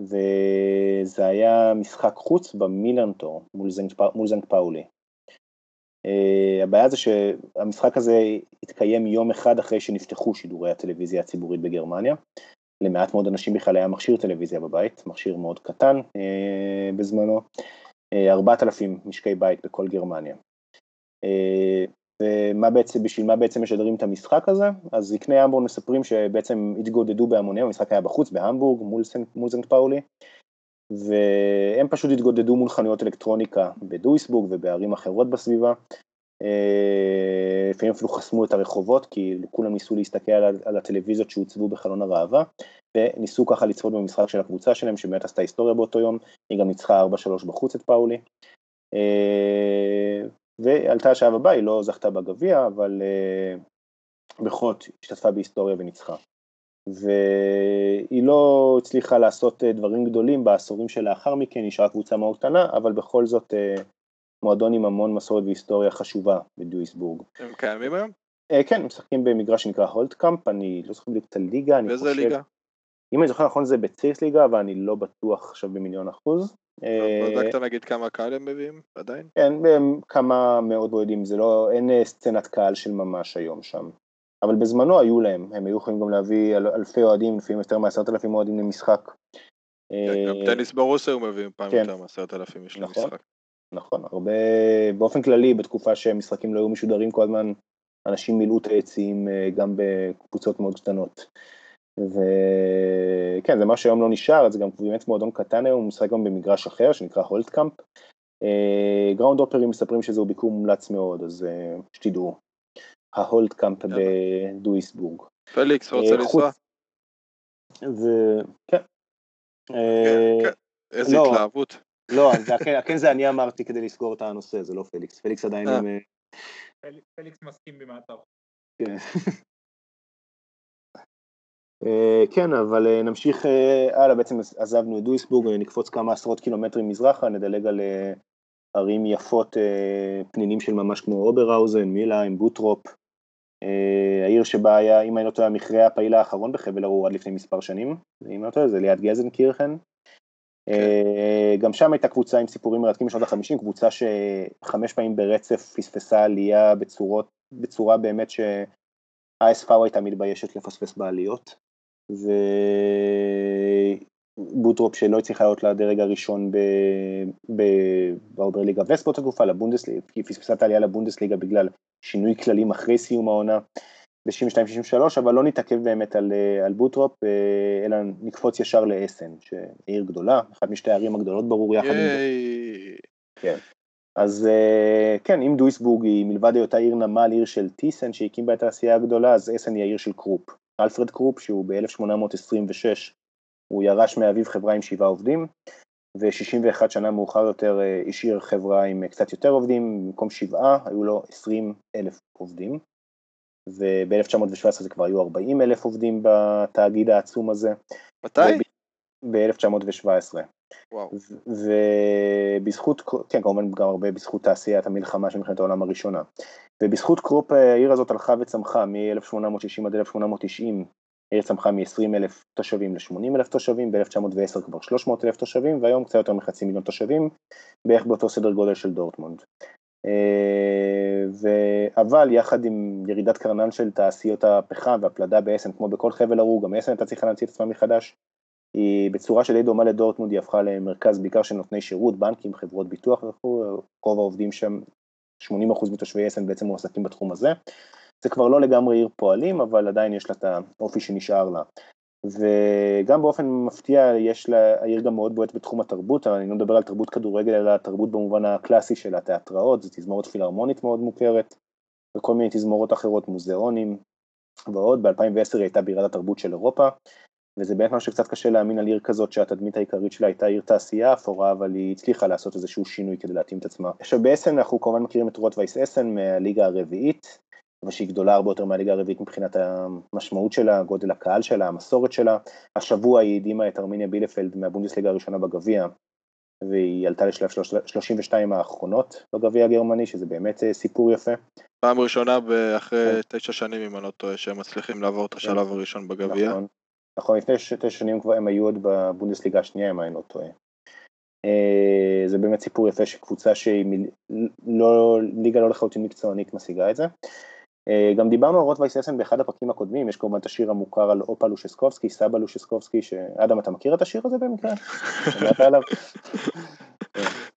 וזה היה משחק חוץ במילנטור מול זנק, פאולי. Uh, הבעיה זה שהמשחק הזה התקיים יום אחד אחרי שנפתחו שידורי הטלוויזיה הציבורית בגרמניה, למעט מאוד אנשים בכלל היה מכשיר טלוויזיה בבית, מכשיר מאוד קטן אה, בזמנו, אה, 4,000 משקי בית בכל גרמניה. אה, ומה בעצם, בשביל מה בעצם משדרים את המשחק הזה? אז זקני המבורג מספרים שבעצם התגודדו בהמוניהם, המשחק היה בחוץ בהמבורג מול, זנט פאולי, והם פשוט התגודדו מול חנויות אלקטרוניקה בדויסבורג ובערים אחרות בסביבה, אה, לפעמים אפילו חסמו את הרחובות כי כולם ניסו להסתכל על, הטלוויזיות שהוצבו בחלון הראווה וניסו ככה לצפות במשחק של הקבוצה שלהם שבאמת עשתה היסטוריה באותו יום, היא גם ניצחה 4-3 בחוץ את פאולי. אה, ועלתה השלב הבא, היא לא זכתה בגביע אבל אה, בכל זאת השתתפה בהיסטוריה וניצחה והיא לא הצליחה לעשות דברים גדולים בעשורים שלאחר מכן, נשארה קבוצה מאוד קטנה אבל בכל זאת מועדון עם המון מסורת והיסטוריה חשובה בדויסבורג. הם קיימים היום? אה, כן, משחקים במגרש שנקרא הולטקאמפ, אני לא זוכר בדיוק את הליגה, אני חושב... באיזה ליגה? אם אני זוכר נכון זה בצירס ליגה, אבל אני לא בטוח עכשיו במיליון אחוז. בדקת נגיד כמה קהל הם מביאים עדיין? כן, כמה מאוד בודדים, זה לא, אין אה, סצנת קהל של ממש היום שם. אבל בזמנו היו להם, הם היו יכולים גם להביא אלפי אוהדים, לפעמים יותר מעשרת אלפים אוהדים למשחק. כן, גם אה, טניס ברוסיה הוא מביא פעם כן. יותר מעשרת אלפים נכון. למשחק. נכון, הרבה, באופן כללי בתקופה שמשחקים לא היו משודרים כל הזמן, אנשים מילאו את היציעים אה, גם בקבוצות מאוד קטנות. וכן, זה מה שהיום לא נשאר, זה גם באמת מועדון קטן היום, הוא משחק גם במגרש אחר שנקרא הולטקאמפ. גראונדהופרים מספרים שזהו ביקור מומלץ מאוד, אז אה, שתדעו. ההולטקאמפ בדויסבורג. פליקס רוצה לנסוע? וכן. כן, כן. איזה לא, התלהבות. לא, כן זה אני אמרתי כדי לסגור את הנושא, זה לא פליקס, פליקס עדיין אה. עם... אה, פליקס מסכים במעצר. כן. אה, כן, אבל נמשיך הלאה, בעצם עזבנו את דויסבורג, נקפוץ כמה עשרות קילומטרים מזרחה, נדלג על ערים יפות, פנינים של ממש כמו אוברהאוזן, מילהיים, בוטרופ, העיר שבה היה, אם אני לא טועה, המכרה הפעיל האחרון בחבל הרור עד לפני מספר שנים, אם אני לא טועה, זה ליד גלזנקירכן. כן. גם שם הייתה קבוצה עם סיפורים מרתקים בשנות ה-50, קבוצה שחמש פעמים ברצף פספסה עלייה בצורות, בצורה באמת ש-HSV הייתה מתביישת לפספס בעליות. ובוטרופ שלא הצליחה לעלות לדרג הראשון באוברליגה באותה תקופה, לבונדסליגה, כי פספסה את העלייה לבונדסליגה בגלל שינוי כללים אחרי סיום העונה ב-62-63, אבל לא נתעכב באמת על, על בוטרופ, אלא נקפוץ ישר לאסן, שעיר גדולה, אחת משתי הערים הגדולות ברור יחד עם זה. כן. אז כן, אם דויסבורג היא מלבד היותה עיר נמל, עיר של טיסן שהקים בה את התעשייה הגדולה, אז אסן היא העיר של קרופ. אלפרד קרופ, שהוא ב-1826, הוא ירש מאביו חברה עם שבעה עובדים, ו-61 שנה מאוחר יותר השאיר חברה עם קצת יותר עובדים, במקום שבעה היו לו 20 אלף עובדים, וב-1917 זה כבר היו 40 אלף עובדים בתאגיד העצום הזה. מתי? ב-1917. וואו. ובזכות, כן כמובן גם הרבה בזכות תעשיית המלחמה של מלחמת העולם הראשונה. ובזכות קרופ העיר הזאת הלכה וצמחה מ-1860 עד 1890, העיר צמחה מ-20 אלף תושבים ל-80 אלף תושבים, ב-1910 כבר 300 אלף תושבים, והיום קצת יותר מחצי מיליון תושבים, בערך באותו סדר גודל של דורטמונד. ו... אבל יחד עם ירידת קרנן של תעשיות הפחם והפלדה באסן, כמו בכל חבל ארור, גם אסן הייתה צריכה להמציא את עצמה מחדש, היא בצורה שדי דומה לדורטמונד, היא הפכה למרכז בעיקר של נותני שירות, בנקים, חברות ביטוח וכו', רוב העובדים שם, 80% מתושבי אסן בעצם מועסקים בתחום הזה. זה כבר לא לגמרי עיר פועלים, אבל עדיין יש לה את האופי שנשאר לה. וגם באופן מפתיע יש לה, העיר גם מאוד בועט בתחום התרבות, אני לא מדבר על תרבות כדורגל, אלא תרבות במובן הקלאסי של התיאטראות, זו תזמורת פילהרמונית מאוד מוכרת, וכל מיני תזמורות אחרות, מוזיאונים ועוד, ב-2010 היא הייתה בירת התרבות של אירופה, וזה באמת משהו שקצת קשה להאמין על עיר כזאת שהתדמית העיקרית שלה הייתה עיר תעשייה אפורה, אבל היא הצליחה לעשות איזשהו שינוי כדי להתאים את עצמה. עכשיו באסן אנחנו כמובן מכירים את רוטווייס אסן מהליגה הרביעית, אבל שהיא גדולה הרבה יותר מהליגה הרביעית מבחינת המשמעות שלה, גודל הקהל שלה, המסורת שלה. השבוע היא הדהימה את ארמיניה בילפלד מהבונדסליגה הראשונה בגביע, והיא עלתה לשלב 32 האחרונות בגביע הגרמני, שזה באמת סיפור יפה. פעם ראשונה אחרי תשע שנים, אם אני לא טועה, שהם מצליחים לעבור את השלב הראשון בגביע. נכון, נכון, לפני תשע שנים כבר הם היו עוד בבונדסליגה השנייה, אם אני לא טועה. זה באמת סיפור יפה שקבוצה שהיא לא, ליגה לא לחלוטין מקצוענית משיגה את זה. גם דיברנו על רוטווייס אסן באחד הפרקים הקודמים, יש כמובן את השיר המוכר על אופה לושסקובסקי, סבא לושסקובסקי, שאדם אתה מכיר את השיר הזה במקרה? שמעת עליו?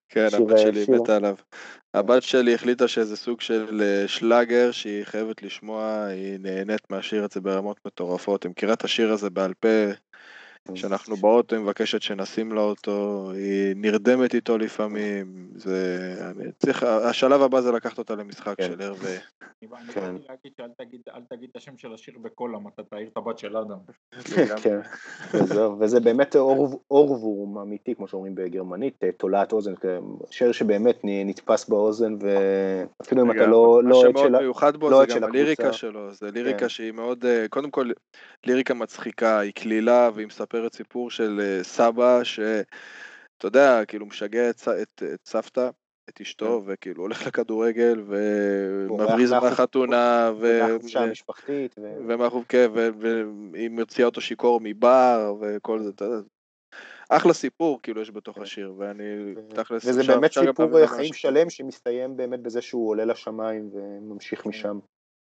כן, הבת שלי מתה עליו. הבת שלי החליטה שזה סוג של שלאגר שהיא חייבת לשמוע, היא נהנית מהשיר הזה ברמות מטורפות, היא מכירה את השיר הזה בעל פה, כשאנחנו באוטו, היא מבקשת שנשים לה אותו, היא נרדמת איתו לפעמים, זה... אני צריך... השלב הבא זה לקחת אותה למשחק של ערב... אני באתי להגיד שאל תגיד את השם של השיר בקול, למה אתה תעיר את הבת של אדם. כן, וזה באמת אורוורום אמיתי, כמו שאומרים בגרמנית, תולעת אוזן, שיר שבאמת נתפס באוזן, ואפילו אם אתה לא מה שמאוד מיוחד בו זה גם הליריקה שלו, זה ליריקה שהיא מאוד, קודם כל ליריקה מצחיקה, היא קלילה והיא מספרת מספרת סיפור של סבא שאתה יודע, כאילו משגע את, את, את סבתא, את אשתו, כן. וכאילו הולך לכדורגל ומבריז מהחתונה, ומהחופשה המשפחתית, כן, והיא מוציאה אותו שיכור מבר וכל זה, אתה יודע. אחלה סיפור כאילו יש בתוך כן. השיר ואני תכלס וזה באמת סיפור חיים שלם שמסתיים באמת בזה שהוא עולה לשמיים וממשיך משם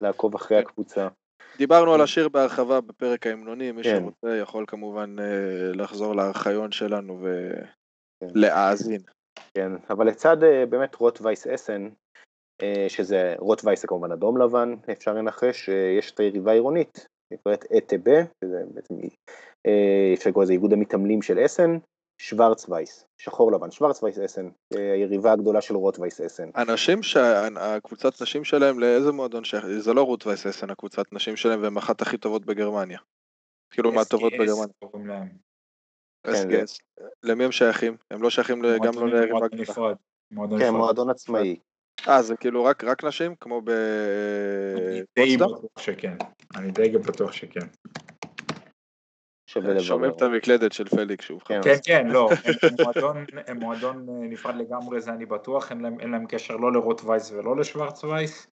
לעקוב אחרי הקבוצה. דיברנו על השיר בהרחבה בפרק ההמנונים, מי כן. שרוצה יכול כמובן אה, לחזור לארכיון שלנו ולהאזין. כן, אבל לצד אה, באמת רוטווייס אסן, אה, שזה רוטווייס זה כמובן אדום לבן, אפשר לנחש, יש את היריבה העירונית, נקראת אטבה, שזה בעצם, אפשר לקרוא לזה איגוד המתעמלים של אסן, שוורצווייס, שחור לבן, שוורצווייס אסן, היריבה הגדולה של רוטווייס אסן. אנשים שהקבוצת נשים שלהם לאיזה מועדון שייך, זה לא רוטווייס אסן הקבוצת נשים שלהם והם אחת הכי טובות בגרמניה. כאילו מהטובות בגרמניה. SGS. למי הם שייכים? הם לא שייכים גם לא ליריבה גדולה. כן, מועדון עצמאי. אה, זה כאילו רק נשים כמו ב... אני די בטוח שכן. אני די בטוח שכן. שווה לברר. שומעים את המקלדת של פליק שוב. כן, כן, כן, לא, הם מועדון אה, נפרד לגמרי, זה אני בטוח, אין להם קשר לא לרוטווייס ולא לשוורצווייס.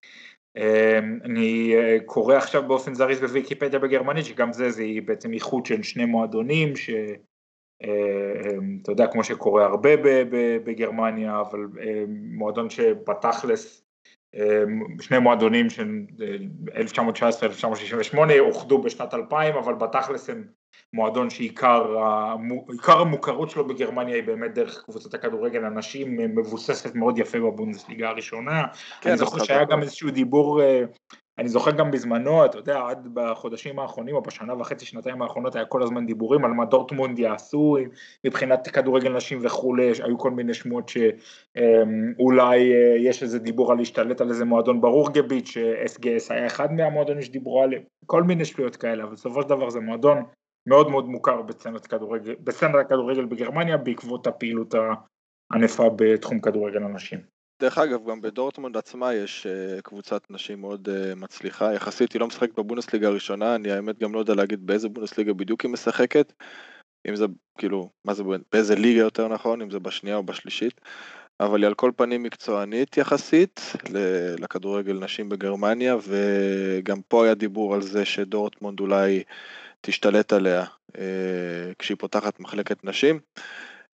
אמ, אני אה, קורא עכשיו באופן זריז בוויקיפדיה בגרמנית, שגם זה, זה בעצם איחוד של שני מועדונים, ש... אה, אמ, אתה יודע, כמו שקורה הרבה בגרמניה, אבל מועדון שבתכלס, שני מועדונים של 1919-1968 אוחדו בשנת 2000, אבל בתכלס הם מועדון שעיקר המוכרות שלו בגרמניה היא באמת דרך קבוצת הכדורגל הנשים, מבוססת מאוד יפה בבונדסליגה הראשונה. כן, אני זוכר שהיה גם איזשהו דיבור אני זוכר גם בזמנו, אתה יודע, עד בחודשים האחרונים או בשנה וחצי, שנתיים האחרונות היה כל הזמן דיבורים על מה דורטמונד יעשו מבחינת כדורגל נשים וכולי, היו כל מיני שמועות שאולי אה, יש איזה דיבור על להשתלט על איזה מועדון ברור גביט, ש-SGS היה אחד מהמועדונים שדיברו עליהם, כל מיני שטויות כאלה, אבל בסופו של דבר זה מועדון מאוד מאוד מוכר בסצנת כדורגל, בסצנת הכדורגל בגרמניה בעקבות הפעילות הענפה בתחום כדורגל הנשים. דרך אגב, גם בדורטמונד עצמה יש uh, קבוצת נשים מאוד uh, מצליחה. יחסית היא לא משחקת בבונדסליגה הראשונה, אני האמת גם לא יודע להגיד באיזה בונדסליגה בדיוק היא משחקת. אם זה, כאילו, מה זה, באיזה ליגה יותר נכון, אם זה בשנייה או בשלישית. אבל היא על כל פנים מקצוענית יחסית לכדורגל נשים בגרמניה, וגם פה היה דיבור על זה שדורטמונד אולי תשתלט עליה אה, כשהיא פותחת מחלקת נשים.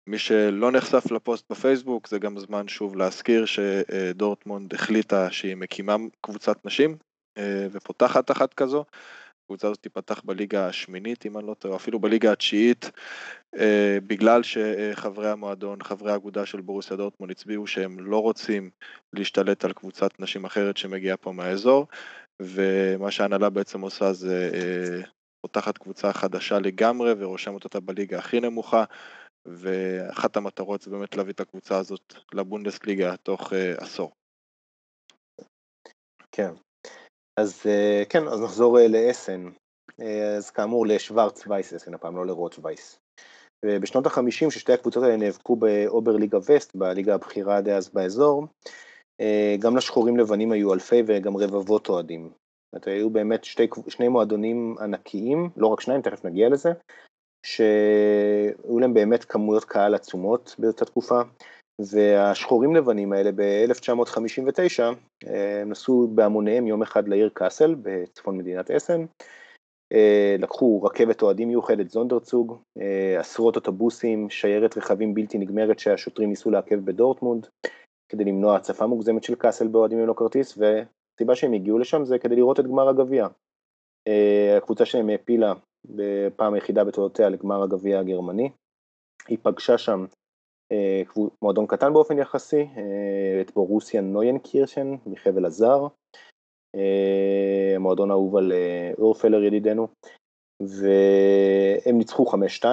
מי שלא נחשף לפוסט בפייסבוק זה גם זמן שוב להזכיר שדורטמונד החליטה שהיא מקימה קבוצת נשים אה, ופותחת אחת כזו. הקבוצה הזאת תיפתח בליגה השמינית אם אני לא טועה, אפילו בליגה התשיעית, אה, בגלל שחברי המועדון, חברי האגודה של בורוסיה דורטמונד הצביעו שהם לא רוצים להשתלט על קבוצת נשים אחרת שמגיעה פה מהאזור, ומה שההנהלה בעצם עושה זה פותחת קבוצה חדשה לגמרי ורושמת אותה בליגה הכי נמוכה. ואחת המטרות זה באמת להביא את הקבוצה הזאת לבונדסליגה תוך uh, עשור. כן, אז uh, כן, אז נחזור uh, לאסן, uh, אז כאמור לשוורץ וייס אסן הפעם, לא לרוט וייס. ובשנות החמישים ששתי הקבוצות האלה נאבקו באובר ליגה וסט, בליגה הבכירה דאז באזור, uh, גם לשחורים לבנים היו אלפי וגם רבבות אוהדים. זאת אומרת, היו באמת שתי, שני מועדונים ענקיים, לא רק שניים, תכף נגיע לזה, שהיו להם באמת כמויות קהל עצומות באותה תקופה, והשחורים לבנים האלה ב-1959, הם נסעו בהמוניהם יום אחד לעיר קאסל בצפון מדינת אסן, לקחו רכבת אוהדים מיוחדת זונדרצוג, עשרות אוטובוסים, שיירת רכבים בלתי נגמרת שהשוטרים ניסו לעכב בדורטמונד, כדי למנוע הצפה מוגזמת של קאסל באוהדים ללא כרטיס, והסיבה שהם הגיעו לשם זה כדי לראות את גמר הגביע. הקבוצה שלהם העפילה בפעם היחידה בתולדותיה לגמר הגביע הגרמני. היא פגשה שם אה, מועדון קטן באופן יחסי, אה, את בורוסיה נויינקירשן מחבל הזר, אה, המועדון האהוב על אה, אורפלר ידידנו, והם ניצחו 5-2,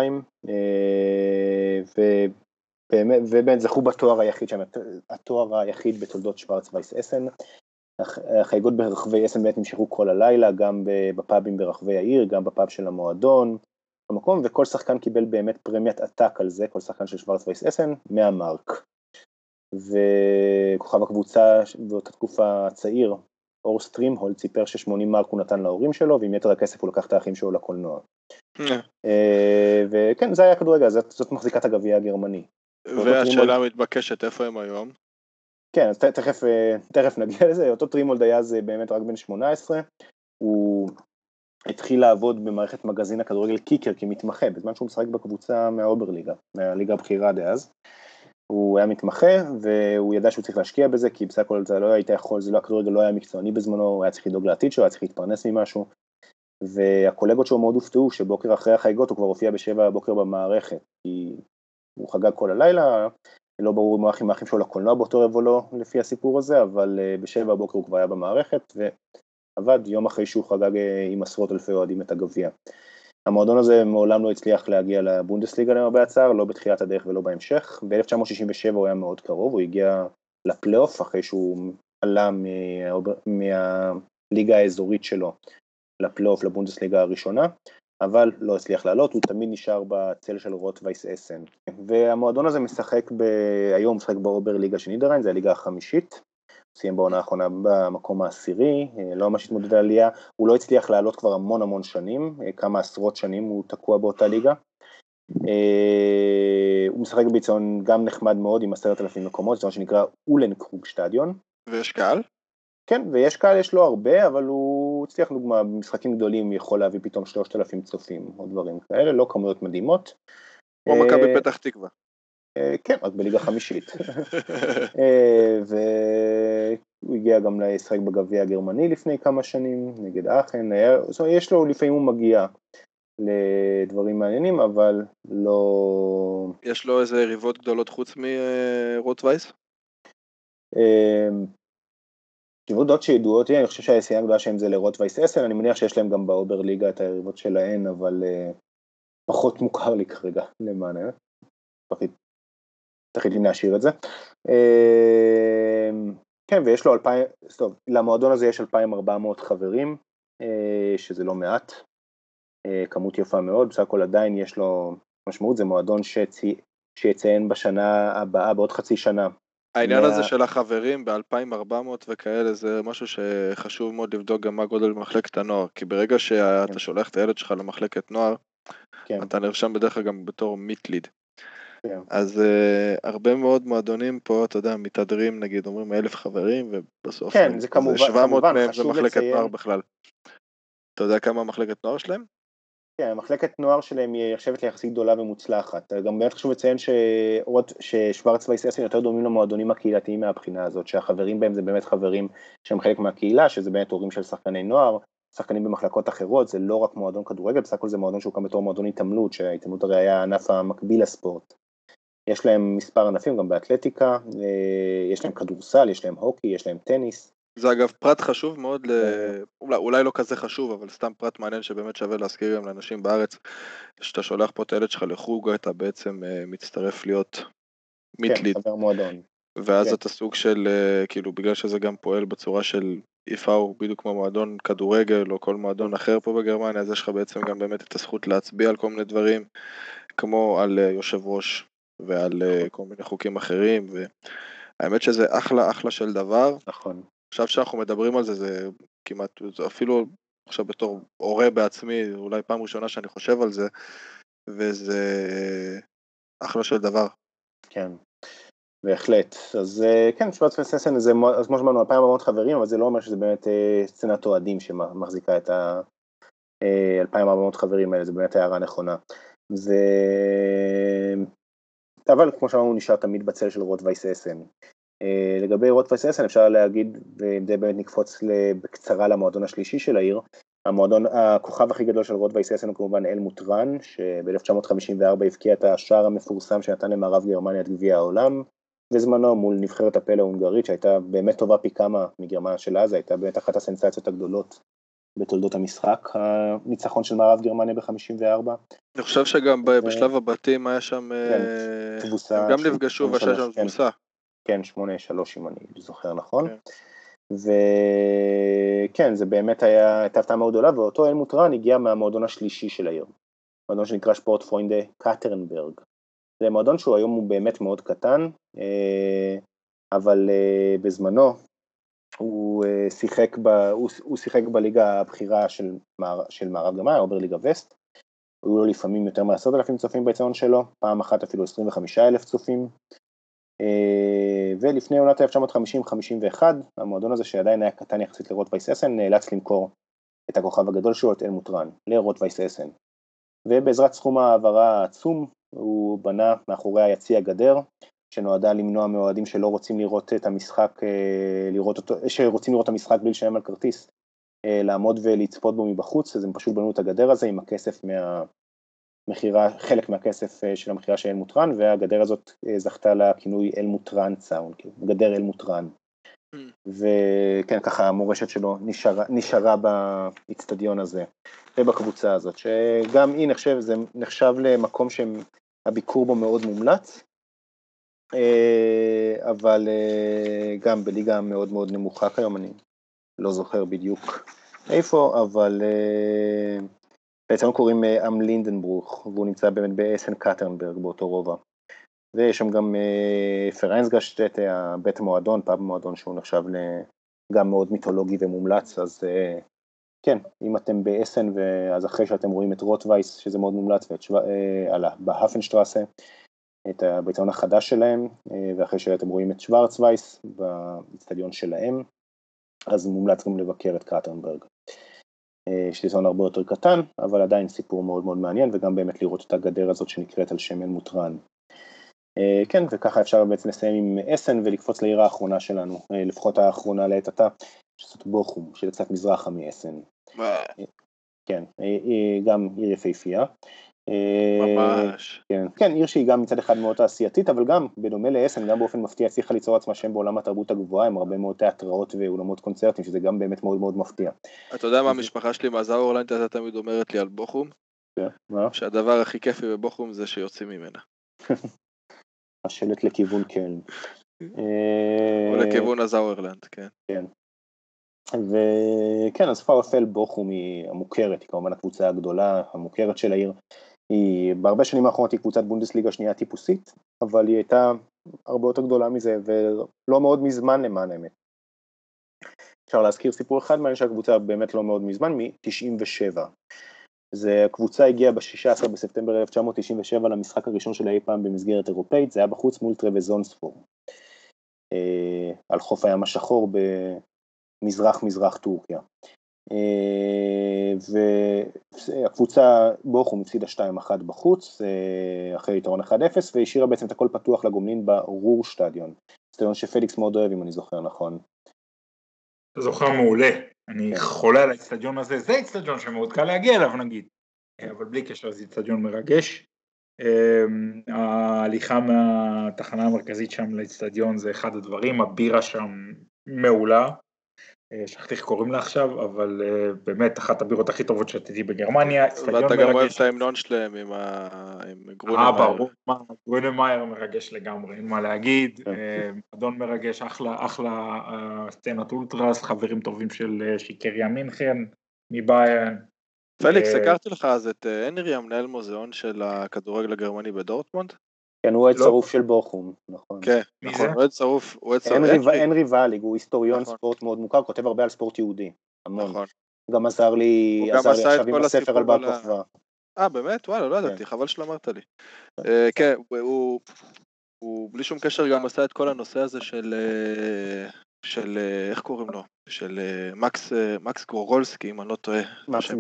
אה, ובאמת זכו בתואר היחיד שם, התואר היחיד בתולדות שוורץ וייס אסן, החגיגות ברחבי אסן באמת נמשכו כל הלילה, גם בפאבים ברחבי העיר, גם בפאב של המועדון, במקום, וכל שחקן קיבל באמת פרמיית עתק על זה, כל שחקן של שוורץ וייס אסן, 100 מרק. וכוכב הקבוצה באותה תקופה צעיר, אור סטרימהולד, סיפר ש-80 מרק הוא נתן להורים שלו, ועם יתר הכסף הוא לקח את האחים שלו לקולנוע. אה, וכן, זה היה כדורגל, זאת מחזיקת הגביע הגרמני. והשאלה המתבקשת, איפה הם היום? כן, אז תכף, אה, תכף נגיע לזה, אותו טרימולד היה זה באמת רק בן 18, הוא התחיל לעבוד במערכת מגזין הכדורגל קיקר כמתמחה, בזמן שהוא משחק בקבוצה מהאוברליגה, מהליגה הבכירה דאז. הוא היה מתמחה והוא ידע שהוא צריך להשקיע בזה כי בסך הכל זה לא היית יכול, זה לא הכדורגל לא היה מקצועני בזמנו, הוא היה צריך לדאוג לעתיד שלו, היה צריך להתפרנס ממשהו. והקולגות שלו מאוד הופתעו שבוקר אחרי החגיגות הוא כבר הופיע בשבע בבוקר במערכת, כי הוא חגג כל הלילה, לא ברור אם הוא הלך עם האחים שלו לקולנוע באותו רב או לא לפי הסיפור הזה, אבל uh, בשבע בבוקר הוא כבר היה במערכת ועבד יום אחרי שהוא חגג uh, עם עשרות אלפי אוהדים את הגביע. המועדון הזה מעולם לא הצליח להגיע לבונדסליגה למרבה הצער, לא בתחילת הדרך ולא בהמשך. ב-1967 הוא היה מאוד קרוב, הוא הגיע לפלייאוף אחרי שהוא עלה מהליגה האזורית שלו לפלייאוף לבונדסליגה הראשונה. אבל לא הצליח לעלות, הוא תמיד נשאר בצל של רוטווייס אסן. והמועדון הזה משחק ב... היום משחק באובר ליגה של נידריין, זה הליגה החמישית. סיים בעונה האחרונה במקום העשירי, לא ממש התמודד על עלייה, הוא לא הצליח לעלות כבר המון המון שנים, כמה עשרות שנים הוא תקוע באותה ליגה. אה, הוא משחק ביציון גם נחמד מאוד עם עשרת אלפים מקומות, זה מה שנקרא אולן קרוג שטדיון. ויש קהל? כן, ויש קהל, יש לו הרבה, אבל הוא הצליח, דוגמה, במשחקים גדולים יכול להביא פתאום 3,000 צופים או דברים כאלה, לא כמויות מדהימות. כמו מכבי אה, פתח תקווה. אה, כן, רק בליגה חמישית. אה, והוא הגיע גם לשחק בגביע הגרמני לפני כמה שנים, נגד אכן, יש לו, לפעמים הוא מגיע. לדברים מעניינים, אבל לא... יש לו איזה יריבות גדולות חוץ מרוט יריבות שידועות לי, אני חושב שהיציאה הגדולה שלהם זה לרוט וייס אסן, אני מניח שיש להם גם באובר ליגה את היריבות שלהן, אבל פחות מוכר לי כרגע, למען האמת. תחליטים להשאיר את זה. כן, ויש לו אלפיים, טוב, למועדון הזה יש 2,400 חברים, אה, שזה לא מעט, אה, כמות יפה מאוד, בסך הכל עדיין יש לו משמעות, זה מועדון שצי, שיציין בשנה הבאה, בעוד חצי שנה. העניין. הזה של החברים ב-2400 וכאלה זה משהו שחשוב מאוד לבדוק גם מה גודל מחלקת הנוער, כי ברגע שאתה כן. שולח את הילד שלך למחלקת נוער, כן. אתה נרשם בדרך כלל גם בתור מיטליד. כן. אז uh, הרבה מאוד מועדונים פה, אתה יודע, מתהדרים נגיד, אומרים אלף חברים, ובסוף כן, זה כמובן, 700 מהם זה מחלקת לציין... נוער בכלל. אתה יודע כמה מחלקת נוער שלהם? כן, המחלקת נוער שלהם היא נחשבת ליחסית גדולה ומוצלחת. גם באמת חשוב לציין ששוורץ וייססן יותר דומים למועדונים הקהילתיים מהבחינה הזאת, שהחברים בהם זה באמת חברים שהם חלק מהקהילה, שזה באמת הורים של שחקני נוער, שחקנים במחלקות אחרות, זה לא רק מועדון כדורגל, בסך הכל זה מועדון שהוקם בתור מועדון התעמלות, שההתעמלות הרי היה הענף המקביל לספורט. יש להם מספר ענפים גם באתלטיקה, אה, יש להם כדורסל, יש להם הוקי, יש להם טניס. זה אגב פרט חשוב מאוד, ל... אולי, אולי לא כזה חשוב, אבל סתם פרט מעניין שבאמת שווה להזכיר גם לאנשים בארץ, שאתה שולח פה את הילד שלך לחוג, אתה בעצם uh, מצטרף להיות מיטליד. כן, חבר מועדון. ואז כן. אתה סוג של, uh, כאילו, בגלל שזה גם פועל בצורה של איפה הוא בדיוק כמו מועדון כדורגל או כל מועדון אחר פה בגרמניה, אז יש לך בעצם גם באמת את הזכות להצביע על כל מיני דברים, כמו על uh, יושב ראש ועל uh, כל מיני חוקים אחרים, והאמת שזה אחלה אחלה של דבר. נכון. עכשיו שאנחנו מדברים על זה, זה כמעט, זה אפילו עכשיו בתור הורה בעצמי, אולי פעם ראשונה שאני חושב על זה, וזה אחלה של דבר. כן, בהחלט. אז אה, כן, שבט פססן זה, אז כמו שאמרנו, 2,400 חברים, אבל זה לא אומר שזה באמת אה, סצנת אוהדים שמחזיקה את ה-2,400 אה, חברים האלה, זה באמת הערה נכונה. זה... אבל כמו שאמרנו, נשאר תמיד בצל של רוט וייס אסן. אה, לגבי רוטווייס אסן אפשר להגיד, ואם זה באמת נקפוץ בקצרה למועדון השלישי של העיר, המועדון, הכוכב הכי גדול של רוטווייס אסן הוא כמובן אל מוטרן, שב-1954 הבקיע את השער המפורסם שנתן למערב גרמניה את גביע העולם, בזמנו מול נבחרת הפלא ההונגרית שהייתה באמת טובה פי כמה מגרמניה של אז, הייתה באמת אחת הסנסציות הגדולות בתולדות המשחק, הניצחון של מערב גרמניה ב-54. אני חושב שגם בשלב הבתים היה שם, כן, אה, תבוסה, הם גם נפגשו והייתה שם כן. תבוסה. כן, 8-3 אם אני זוכר נכון. כן. וכן, זה באמת היה, הייתה הפתעה מאוד גדולה, ואותו אלמוט רן הגיע מהמועדון השלישי של העיר, מועדון שנקרא שפורט פרוינדה קטרנברג. זה מועדון שהוא היום הוא באמת מאוד קטן, אה, אבל אה, בזמנו הוא אה, שיחק, ב, הוא, הוא שיחק בליגה הבכירה של, מער, של מערב גרמניה, או בליגה וסט. היו לו לפעמים יותר מ-10,000 צופים ביציון שלו, פעם אחת אפילו 25,000 צופים. אה, ולפני עונת 1950-51, המועדון הזה שעדיין היה קטן יחסית לרוט וייססן, נאלץ למכור את הכוכב הגדול שלו, את אלמוט רן, לרוט וייססן. ובעזרת סכום העברה העצום, הוא בנה מאחורי היציע גדר, שנועדה למנוע מאוהדים שלא רוצים לראות את המשחק, אה, לראות אותו, שרוצים לראות את המשחק בלי לשלם על כרטיס, אה, לעמוד ולצפות בו מבחוץ, אז הם פשוט בנו את הגדר הזה עם הכסף מה, מכירה, חלק מהכסף אה, של המכירה של אלמוטרן, והגדר הזאת אה, זכתה לכינוי אלמוטרן סאונד, כאילו, גדר אלמוטרן. Mm. וכן, ככה המורשת שלו נשארה, נשארה באיצטדיון הזה ובקבוצה הזאת, שגם היא נחשב, זה נחשב למקום שהביקור בו מאוד מומלץ, אה, אבל גם בליגה מאוד מאוד נמוכה כיום, אני לא זוכר בדיוק איפה, אבל בעצם קוראים אה, אם לינדנברוך, והוא נמצא באמת באסן קטרנברג באותו רובע. ויש שם גם אה, Vereinsgaststätte, בית המועדון, פאב המועדון שהוא נחשב גם מאוד מיתולוגי ומומלץ, אז אה, כן, אם אתם באסן, אז אחרי שאתם רואים את רוטווייס, שזה מאוד מומלץ, ואת שו... בהפנשטרסה, את האיצטדיון החדש שלהם, ואחרי שאתם רואים את שוורצווייס באצטדיון שלהם, אז מומלץ גם לבקר את קטרנברג. שטיזון הרבה יותר קטן, אבל עדיין סיפור מאוד מאוד מעניין, וגם באמת לראות את הגדר הזאת שנקראת על שמן מוטרן. אה, כן, וככה אפשר בעצם לסיים עם אסן ולקפוץ לעיר האחרונה שלנו, אה, לפחות האחרונה לעת עתה, שזאת בוכום, שזה קצת מזרחה מאסן. כן, גם עיר יפהפייה. ממש. כן, כן, עיר שהיא גם מצד אחד מאוד תעשייתית, אבל גם, בדומה לאסן, גם באופן מפתיע הצליחה ליצור עצמה שם בעולם התרבות הגבוהה, עם הרבה מאוד תיאטראות ואולמות קונצרטים, שזה גם באמת מאוד מאוד מפתיע. אתה יודע מה המשפחה שלי מהזאורלנד הייתה תמיד אומרת לי על בוכום? כן, מה? שהדבר הכי כיפי בבוכום זה שיוצאים ממנה. השלט לכיוון קלן. או לכיוון הזאורלנד, כן. כן. וכן, אז פארפל בוכום היא המוכרת, היא כמובן הקבוצה הגדולה, המוכרת של העיר. היא בהרבה שנים האחרונות היא קבוצת בונדסליגה שנייה טיפוסית, אבל היא הייתה הרבה יותר גדולה מזה, ולא מאוד מזמן למען האמת. אפשר להזכיר סיפור אחד מעניין שהקבוצה באמת לא מאוד מזמן, מ-97. זה הקבוצה הגיעה ב-16 בספטמבר 1997 למשחק הראשון שלה אי פעם במסגרת אירופאית, זה היה בחוץ מול טרבזונספור, אה, על חוף הים השחור במזרח-מזרח טורקיה. אה, והקבוצה בוכום הפסידה 2-1 בחוץ, אה, אחרי יתרון 1-0, והשאירה בעצם את הכל פתוח לגומלין ברור שטדיון, סטדיון שפליקס מאוד אוהב אם אני זוכר נכון. זוכר מעולה, אני כן. חולה על האצטדיון הזה, זה אצטדיון שמאוד קל להגיע אליו נגיד, אה, אבל בלי קשר זה אצטדיון מרגש. ההליכה מהתחנה המרכזית שם לאצטדיון זה אחד הדברים, הבירה שם מעולה, שכחתי איך קוראים לה עכשיו, אבל אה, באמת אחת הבירות הכי טובות שתיתי בגרמניה. ואתה גם אוהב את ההמנון שלהם עם גרונמאייר. אה, גרונמאייר מרגש לגמרי, אין מה להגיד. כן. אה, אדון מרגש, אחלה סצנת אולטרס, חברים טובים של שיקריה מינכן, מביירן. פליקס, הכרתי לך אז את הנרי, המנהל מוזיאון של הכדורגל הגרמני בדורטמונד? כן, הוא אוהד לא. שרוף של בוכום, נכון. כן, נכון, אוהד שרוף, הוא אוהד שרוף. הנרי ואליג, הוא היסטוריון נכון. ספורט מאוד מוכר, כותב הרבה על ספורט יהודי, המון. נכון. גם עזר לי, עזר לי עכשיו עם הספר על בר כוכבא. אה, באמת? וואלה, לא ידעתי, כן. חבל שלא אמרת לי. אה, כן, הוא בלי שום קשר גם עשה את כל הנושא הזה של אה, של, אה, איך קוראים לו? של אה, מקס, אה, מקס גורגולסקי, אם אני לא טועה. מקס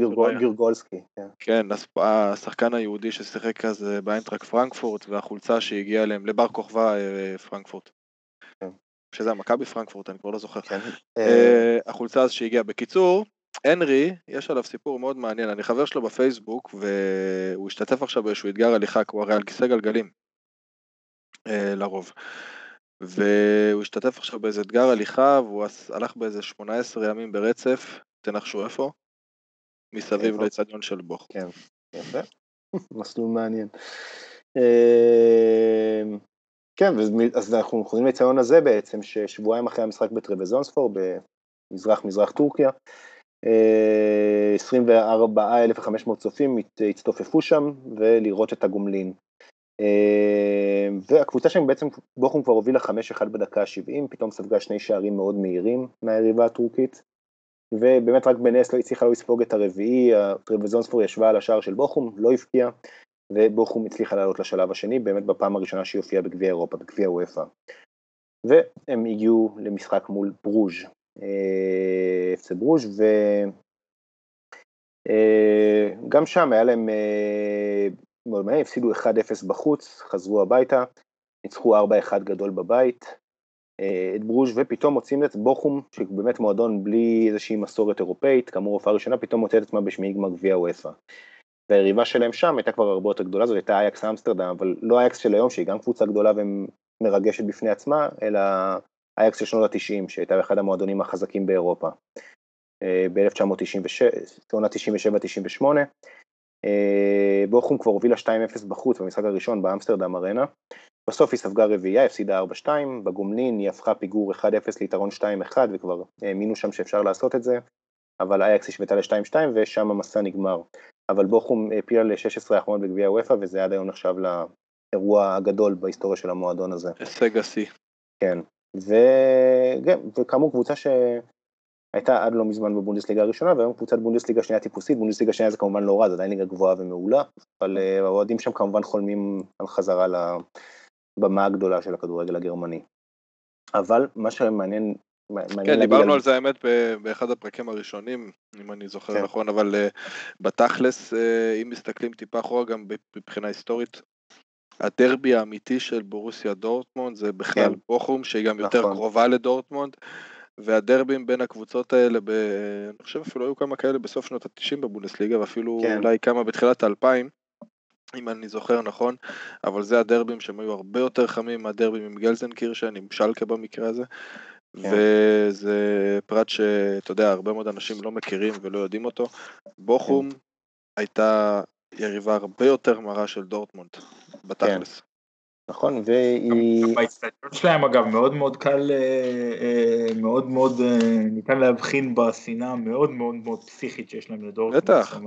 גורגולסקי, כן. כן, השחקן היהודי ששיחק אז באיינטרק פרנקפורט, והחולצה שהגיעה אליהם, לבר כוכבא פרנקפורט. כן. שזה המכבי פרנקפורט, אני כבר לא זוכר. כן. החולצה אז שהגיעה. בקיצור, הנרי, יש עליו סיפור מאוד מעניין, אני חבר שלו בפייסבוק, והוא השתתף עכשיו באיזשהו אתגר הליכה, הוא הרי על כיסא גלגלים, לרוב. והוא השתתף עכשיו באיזה אתגר הליכה, והוא הלך באיזה 18 ימים ברצף, תנחשו איפה? מסביב לאצטדיון של בוך. כן, יפה, מסלול מעניין. אמ, כן, אז אנחנו חוזרים לאצטדיון הזה בעצם, ששבועיים אחרי המשחק בטרבזונספור, במזרח מזרח טורקיה, 24,500 אה, צופים הצטופפו שם ולראות את הגומלין. אה, והקבוצה שם בעצם בוכום כבר הובילה 5-1 בדקה ה-70, פתאום ספגה שני שערים מאוד מהירים מהיריבה הטורקית, ובאמת רק בנס לא הצליחה לא לספוג את הרביעי, טרבזונספור ישבה על השער של בוכום, לא הבקיע, ובוכום הצליחה לעלות לשלב השני, באמת בפעם הראשונה שהיא הופיעה בגביע אירופה, בגביע וופא. והם הגיעו למשחק מול ברוז', אפצה ברוז', וגם שם היה להם מאוד מהר, הפסידו 1-0 בחוץ, חזרו הביתה, ניצחו 4-1 גדול בבית, אה, את ברוז' ופתאום מוצאים את בוכום, שבאמת מועדון בלי איזושהי מסורת אירופאית, כאמור הופעה ראשונה, פתאום מוצאת עצמה בשמי גמר גביע וופא. והיריבה שלהם שם הייתה כבר הרבה יותר גדולה, זאת הייתה אייקס אמסטרדם, אבל לא אייקס של היום, שהיא גם קבוצה גדולה ומרגשת בפני עצמה, אלא אייקס של שנות ה-90, שהייתה אחד המועדונים החזקים באירופה. אה, ב-1997-98, בוכום כבר הובילה 2-0 בחוץ במשחק הראשון באמסטרדם ארנה. בסוף היא ספגה רביעייה, הפסידה 4-2, בגומלין היא הפכה פיגור 1-0 ליתרון 2-1 וכבר האמינו שם שאפשר לעשות את זה, אבל אייקס השוותה ל-2-2 ושם המסע נגמר. אבל בוכום העפילה ל-16 האחרונות בגביע הוופא וזה עד היום נחשב לאירוע הגדול בהיסטוריה של המועדון הזה. הישג השיא. כן, ו... וכאמור קבוצה ש... הייתה עד לא מזמן בבונדסליגה הראשונה, והיום קבוצת בונדסליגה שנייה טיפוסית, בונדסליגה שנייה זה כמובן לא רע, זה עדיין ליגה גבוהה ומעולה, אבל אה, האוהדים שם כמובן חולמים על חזרה לבמה הגדולה של הכדורגל הגרמני. אבל מה שמעניין... כן, דיברנו על זה האמת באחד הפרקים הראשונים, אם אני זוכר כן. נכון, אבל אה, בתכלס, אה, אם מסתכלים טיפה אחורה גם מבחינה היסטורית, הדרבי האמיתי של בורוסיה דורטמונד זה בכלל כן. בוכום, שהיא גם יותר נכון. קרובה לדורטמונד. והדרבים בין הקבוצות האלה, ב... אני חושב אפילו היו כמה כאלה בסוף שנות ה-90 בבונדסליגה, ואפילו כן. אולי כמה בתחילת ה-2000, אם אני זוכר נכון, אבל זה הדרבים שהם היו הרבה יותר חמים מהדרבים עם גלזנקירשן, עם שלקה במקרה הזה. כן. וזה פרט שאתה יודע, הרבה מאוד אנשים לא מכירים ולא יודעים אותו. בוכום כן. הייתה יריבה הרבה יותר מרה של דורטמונד, בתכלס. נכון, והיא... בהצטיינות שלהם אגב מאוד מאוד קל, אה, אה, מאוד מאוד אה, ניתן להבחין בשנאה המאוד מאוד מאוד פסיכית שיש להם לדורטמונד. בטח.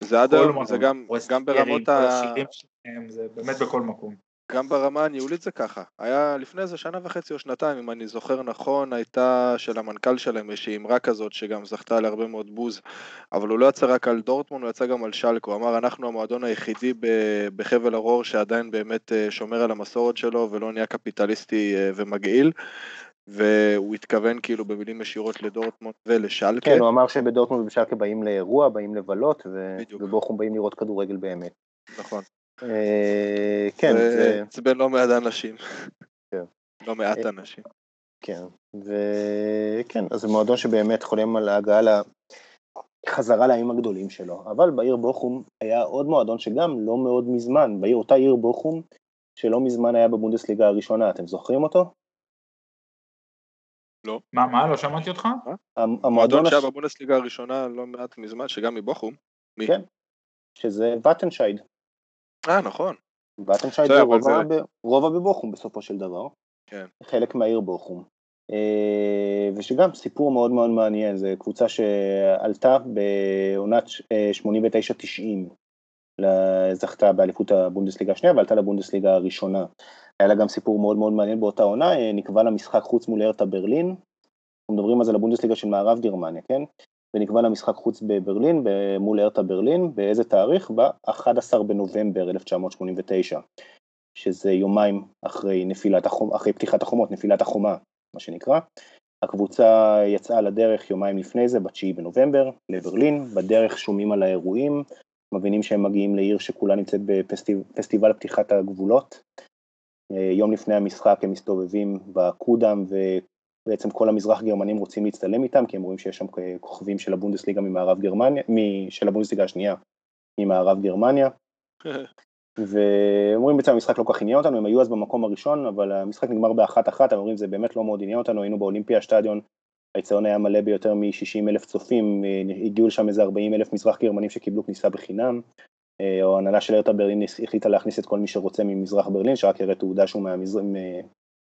זה עד היום, זה גם ברמות ה... זה באמת בכל מקום. גם ברמה הניהולית זה ככה. היה לפני איזה שנה וחצי או שנתיים, אם אני זוכר נכון, הייתה של המנכ"ל שלהם איזושהי אמרה כזאת שגם זכתה להרבה מאוד בוז, אבל הוא לא יצא רק על דורטמון, הוא יצא גם על שלק, הוא אמר אנחנו המועדון היחידי בחבל ארור שעדיין באמת אה, שומר על המסורת שלו ולא נהיה קפיטליסטי אה, ומגעיל. והוא התכוון כאילו במילים ישירות לדורטמונד ולשלקה. כן, הוא אמר שבדורטמונד ובשלקה באים לאירוע, באים לבלות, ו... ובוכום באים לראות כדורגל באמת. נכון. אה, כן, זה עצבן לא מעט אנשים. כן. לא מעט אה, אנשים. כן, וכן, אז זה מועדון שבאמת חולם על ההגעה לחזרה לימים הגדולים שלו, אבל בעיר בוכום היה עוד מועדון שגם לא מאוד מזמן, בעיר אותה עיר בוכום, שלא מזמן היה בבונדסליגה הראשונה, אתם זוכרים אותו? לא. מה, מה? לא שמעתי אותך? המועדון שהיה בבונדסליגה הראשונה לא מעט מזמן, שגם מבוכום. מי? כן, שזה וטנשייד. אה, נכון. ואטנשייד זה רובע בבוכום בסופו של דבר. כן. חלק מהעיר בוכום. אה, ושגם סיפור מאוד מאוד מעניין, זו קבוצה שעלתה בעונת 89-90, אה, זכתה באליפות הבונדסליגה השנייה ועלתה לבונדסליגה הראשונה. היה לה גם סיפור מאוד מאוד מעניין באותה עונה, אה, נקבע לה משחק חוץ מול ארטה ברלין, אנחנו מדברים על זה לבונדסליגה של מערב גרמניה, כן? ונקבע לה משחק חוץ בברלין מול ארטה ברלין, באיזה תאריך? ב-11 בנובמבר 1989, שזה יומיים אחרי, נפילת החומ... אחרי פתיחת החומות, נפילת החומה, מה שנקרא. הקבוצה יצאה לדרך יומיים לפני זה, ב-9 בנובמבר, לברלין, בדרך שומעים על האירועים, מבינים שהם מגיעים לעיר שכולה נמצאת בפסטיבל פתיחת הגבולות. יום לפני המשחק הם מסתובבים בקודם בעצם כל המזרח גרמנים רוצים להצטלם איתם, כי הם רואים שיש שם כוכבים של הבונדסליגה ממערב גרמניה, של הבונדסליגה השנייה ממערב גרמניה. ואומרים בעצם המשחק לא כל כך עניין אותנו, הם היו אז במקום הראשון, אבל המשחק נגמר באחת אחת, הם אומרים זה באמת לא מאוד עניין אותנו, היינו באולימפיה שטדיון, היציון היה מלא ביותר מ-60 אלף צופים, הגיעו לשם איזה 40 אלף מזרח גרמנים שקיבלו כניסה בחינם, או הנהלה של ארטה ברלין החליטה להכניס את כל מי שרוצה ממזרח ברלין, שרק יראה תעודה שהוא מהמזרח,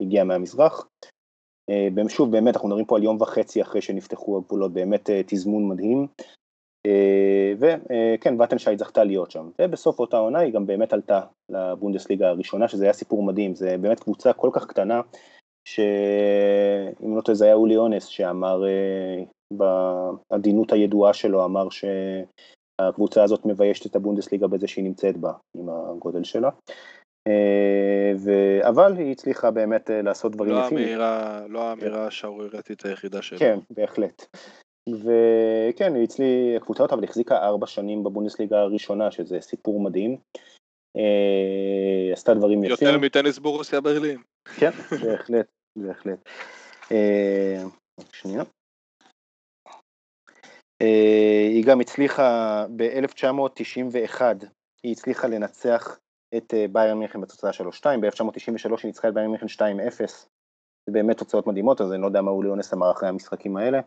הגיע מהמזרח. אה, שוב, באמת, אנחנו מדברים פה על יום וחצי אחרי שנפתחו הגבולות, באמת אה, תזמון מדהים. אה, וכן, וטנשייד זכתה להיות שם. ובסוף אותה עונה היא גם באמת עלתה לבונדסליגה הראשונה, שזה היה סיפור מדהים, זה באמת קבוצה כל כך קטנה, שאם לא טועה זה היה אולי אונס שאמר בעדינות הידועה שלו, אמר שהקבוצה הזאת מביישת את הבונדסליגה בזה שהיא נמצאת בה, עם הגודל שלה. אה, ו... אבל היא הצליחה באמת אה, לעשות דברים לא יפים. לא האמירה השערורייתית היחידה שלה. כן, בהחלט. וכן, היא הצליחה, הקבוצה אותה, אבל החזיקה ארבע שנים בבונדסליגה הראשונה, שזה סיפור מדהים. אה, עשתה דברים יפים. יותר מטניס בורוסיה ברלין. כן, בהחלט, בהחלט. שנייה. היא גם הצליחה ב-1991, היא הצליחה לנצח את אה, ביירן מינכן בתוצאה 3-2, ב-1993 היא ניצחה את ביירן מינכן 2-0, זה באמת תוצאות מדהימות, אז אני לא יודע מה אולי אונס אמר אחרי המשחקים האלה.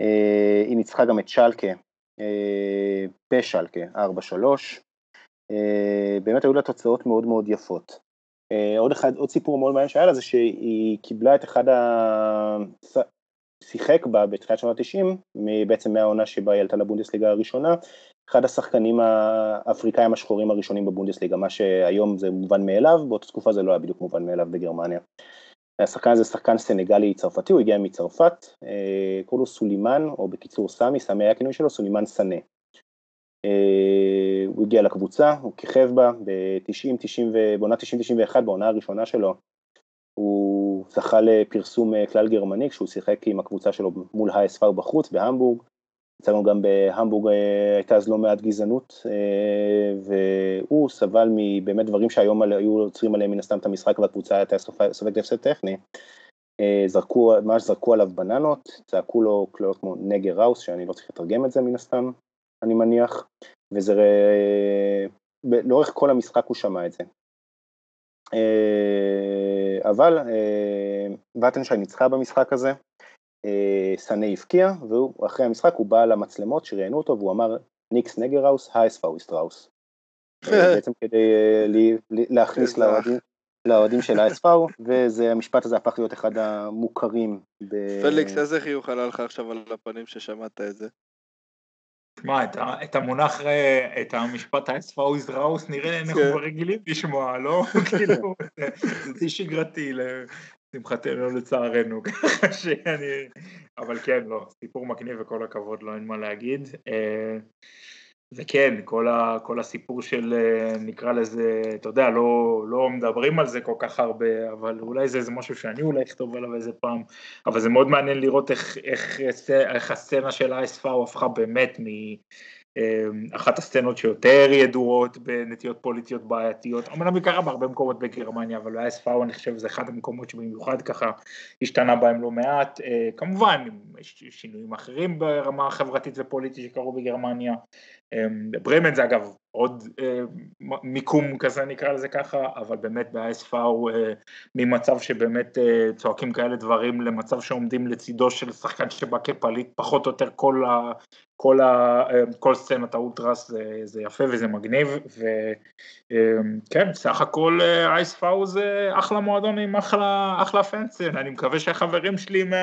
אה, היא ניצחה גם את שלקה, אה, בשלקה 4-3, באמת היו לה תוצאות מאוד מאוד יפות. עוד אחד, עוד סיפור מאוד מעניין שהיה לה זה שהיא קיבלה את אחד ה... שיחק בה בתחילת שנות ה-90, בעצם מהעונה שבה היא עלתה לבונדסליגה הראשונה, אחד השחקנים האפריקאים השחורים הראשונים בבונדסליגה, מה שהיום זה מובן מאליו, באותה תקופה זה לא היה בדיוק מובן מאליו בגרמניה. השחקן הזה שחקן סנגלי צרפתי, הוא הגיע מצרפת, אה, קוראים לו סולימן, או בקיצור סמי, סמי היה הכינוי שלו, סולימן סנה. אה, הוא הגיע לקבוצה, הוא כיכב בה ב-90, בעונה 90-91, בעונה הראשונה שלו, הוא זכה לפרסום אה, כלל גרמני כשהוא שיחק עם הקבוצה שלו מול ה-SV בחוץ בהמבורג, יצאנו גם בהמבורג, אה, הייתה אז לא מעט גזענות, אה, והוא סבל מבאמת דברים שהיום היו עוצרים עליהם מן הסתם את המשחק והקבוצה הייתה סופגת הפסד טכני. זרקו, ממש זרקו עליו בננות, צעקו לו קללות כמו Neger raus, שאני לא צריך לתרגם את זה מן הסתם, אני מניח, וזה, לאורך כל המשחק הוא שמע את זה. אבל וטנשייד ניצחה במשחק הזה, סאנה הבקיע, ואחרי המשחק הוא בא למצלמות שראיינו אותו והוא אמר Nix Neger raus, heißt Faust raus. בעצם כדי להכניס לאוהדים של האספאו, והמשפט הזה הפך להיות אחד המוכרים. פליקס, איזה חיוך עלה לך עכשיו על הפנים ששמעת את זה? תשמע, את המונח, את המשפט האספאו איזראוס, נראה לי אנחנו כבר רגילים לשמוע, לא? כאילו, זה די שגרתי לשמחתנו לצערנו, ככה שאני... אבל כן, לא, סיפור מגניב וכל הכבוד, לא אין מה להגיד. וכן, כל, ה, כל הסיפור של נקרא לזה, אתה יודע, לא, לא מדברים על זה כל כך הרבה, אבל אולי זה איזה משהו שאני אולי אכתוב עליו איזה פעם, אבל זה מאוד מעניין לראות איך, איך, איך הסצנה של ה-SFAO הפכה באמת מ... אמ, אחת הסצנות שיותר ידועות בנטיות פוליטיות בעייתיות, אמנם היא קרה בהרבה מקומות בגרמניה, אבל ה-SFAO אני חושב זה אחד המקומות שבמיוחד ככה השתנה בהם לא מעט, אה, כמובן יש שינויים אחרים ברמה החברתית ופוליטית שקרו בגרמניה, ברמן זה אגב עוד אה, מיקום כזה נקרא לזה ככה, אבל באמת ב-ISFAO אה, ממצב שבאמת צועקים כאלה דברים למצב שעומדים לצידו של שחקן שבא כפליט פחות או יותר כל, ה, כל, ה, כל סצנת האולטרס זה, זה יפה וזה מגניב וכן סך הכל אייספאו זה אחלה מועדון עם אחלה, אחלה פנסן אני מקווה שהחברים שלי מה,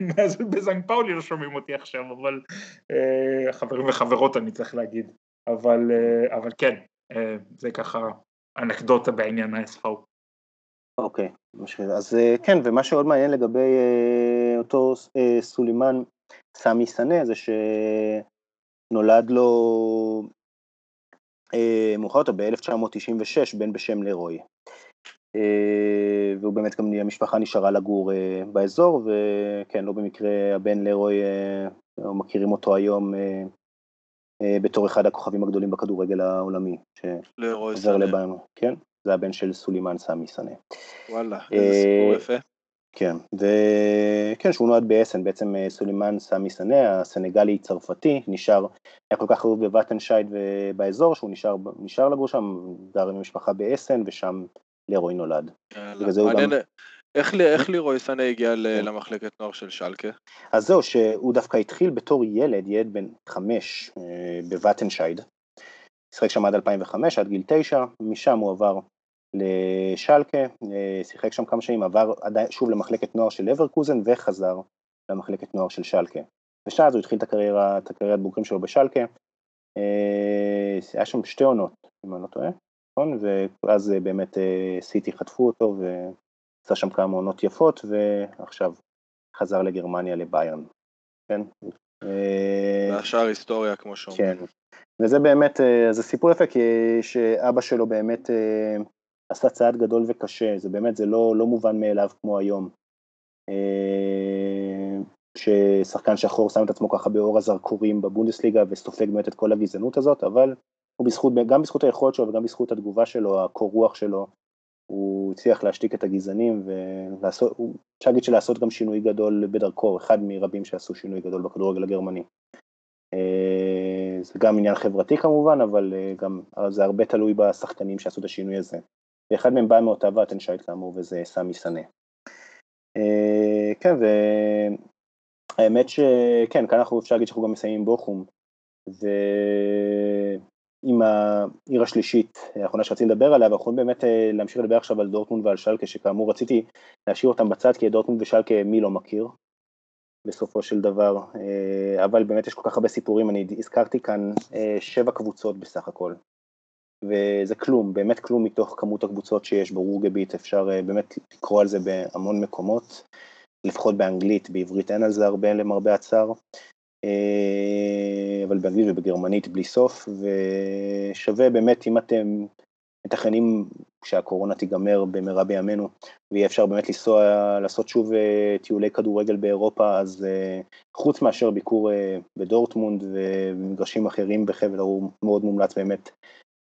מה, בזנג פאולי לא שומעים אותי עכשיו אבל חברים וחברות אני צריך להגיד אבל, אבל כן זה ככה אנקדוטה בעניין האספאו. אוקיי, okay, אז כן, ומה שעוד מעניין לגבי אותו סולימן סמי סנה זה שנולד לו אה, מאוחר יותר ב-1996 בן בשם לרוי. אה, והוא באמת גם, המשפחה נשארה לגור אה, באזור, וכן, לא במקרה הבן לרוי, אה, מכירים אותו היום אה, אה, בתור אחד הכוכבים הגדולים בכדורגל העולמי. לרוי סנה. כן, זה הבן של סולימן סמי סנה. וואלה, איזה סיפור יפה. כן, וכן, שהוא נועד באסן, בעצם אה, סולימן סמי סנה, הסנגלי צרפתי, נשאר, היה כל כך אהוב בוואטנשייד ובאזור, שהוא נשאר, נשאר לגור שם, גר עם המשפחה באסן, ושם לרוי נולד. מעניין, גם... איך, איך לירוי סנה הגיע כן. למחלקת נוער של שלקה? אז זהו, שהוא דווקא התחיל בתור ילד, ילד בן חמש אה, בוואטנשייד, שיחק שם עד 2005, עד גיל תשע, משם הוא עבר לשלקה, אה, שיחק שם כמה שנים, עבר שוב למחלקת נוער של אברקוזן וחזר למחלקת נוער של שלקה. ושאז הוא התחיל את הקריירה, את הקריירת בוגרים שלו בשלקה. אה, היה שם שתי עונות, אם אני לא טועה, נכון? ואז באמת סיטי חטפו אותו ועשה שם כמה עונות יפות, ועכשיו חזר לגרמניה לביירן, כן? והשאר היסטוריה כמו שאומרים. כן, וזה באמת, זה סיפור יפה כי שאבא שלו באמת עשה צעד גדול וקשה, זה באמת, זה לא, לא מובן מאליו כמו היום. אה, ששחקן שחור שם את עצמו ככה באור הזרקורים בבונדסליגה וסופג באמת את כל הגזענות הזאת, אבל הוא בזכות, גם בזכות היכולת שלו וגם בזכות התגובה שלו, הקור רוח שלו, הוא הצליח להשתיק את הגזענים ולעשות, אפשר להגיד שלעשות גם שינוי גדול בדרכו, אחד מרבים שעשו שינוי גדול בכדורגל הגרמני. אה, זה גם עניין חברתי כמובן, אבל אה, גם זה הרבה תלוי בשחקנים שעשו את השינוי הזה. ואחד מהם בא מאותה ואטנשייט כאמור, וזה סמי סנה. אה, כן, והאמת שכן, כאן אנחנו אפשר להגיד שאנחנו גם מסיימים בוכום, ועם העיר השלישית האחרונה שרציתי לדבר עליה, ואנחנו יכולים באמת אה, להמשיך לדבר עכשיו על דורטמונד ועל שלקה, שכאמור רציתי להשאיר אותם בצד, כי דורטמונד ושלקה מי לא מכיר, בסופו של דבר, אה, אבל באמת יש כל כך הרבה סיפורים, אני הזכרתי כאן שבע קבוצות בסך הכל, וזה כלום, באמת כלום מתוך כמות הקבוצות שיש ברוגביט, אפשר אה, באמת לקרוא על זה בהמון מקומות, לפחות באנגלית, בעברית אין על זה הרבה למרבה הצער, אה, אבל באנגלית ובגרמנית בלי סוף, ושווה באמת אם אתם מתכננים שהקורונה תיגמר במהרה בימינו, ויהיה אפשר באמת לנסוע, לעשות שוב אה, טיולי כדורגל באירופה, אז חוץ מאשר ביקור בדורטמונד ומגרשים אחרים בחבל, הוא מאוד מומלץ באמת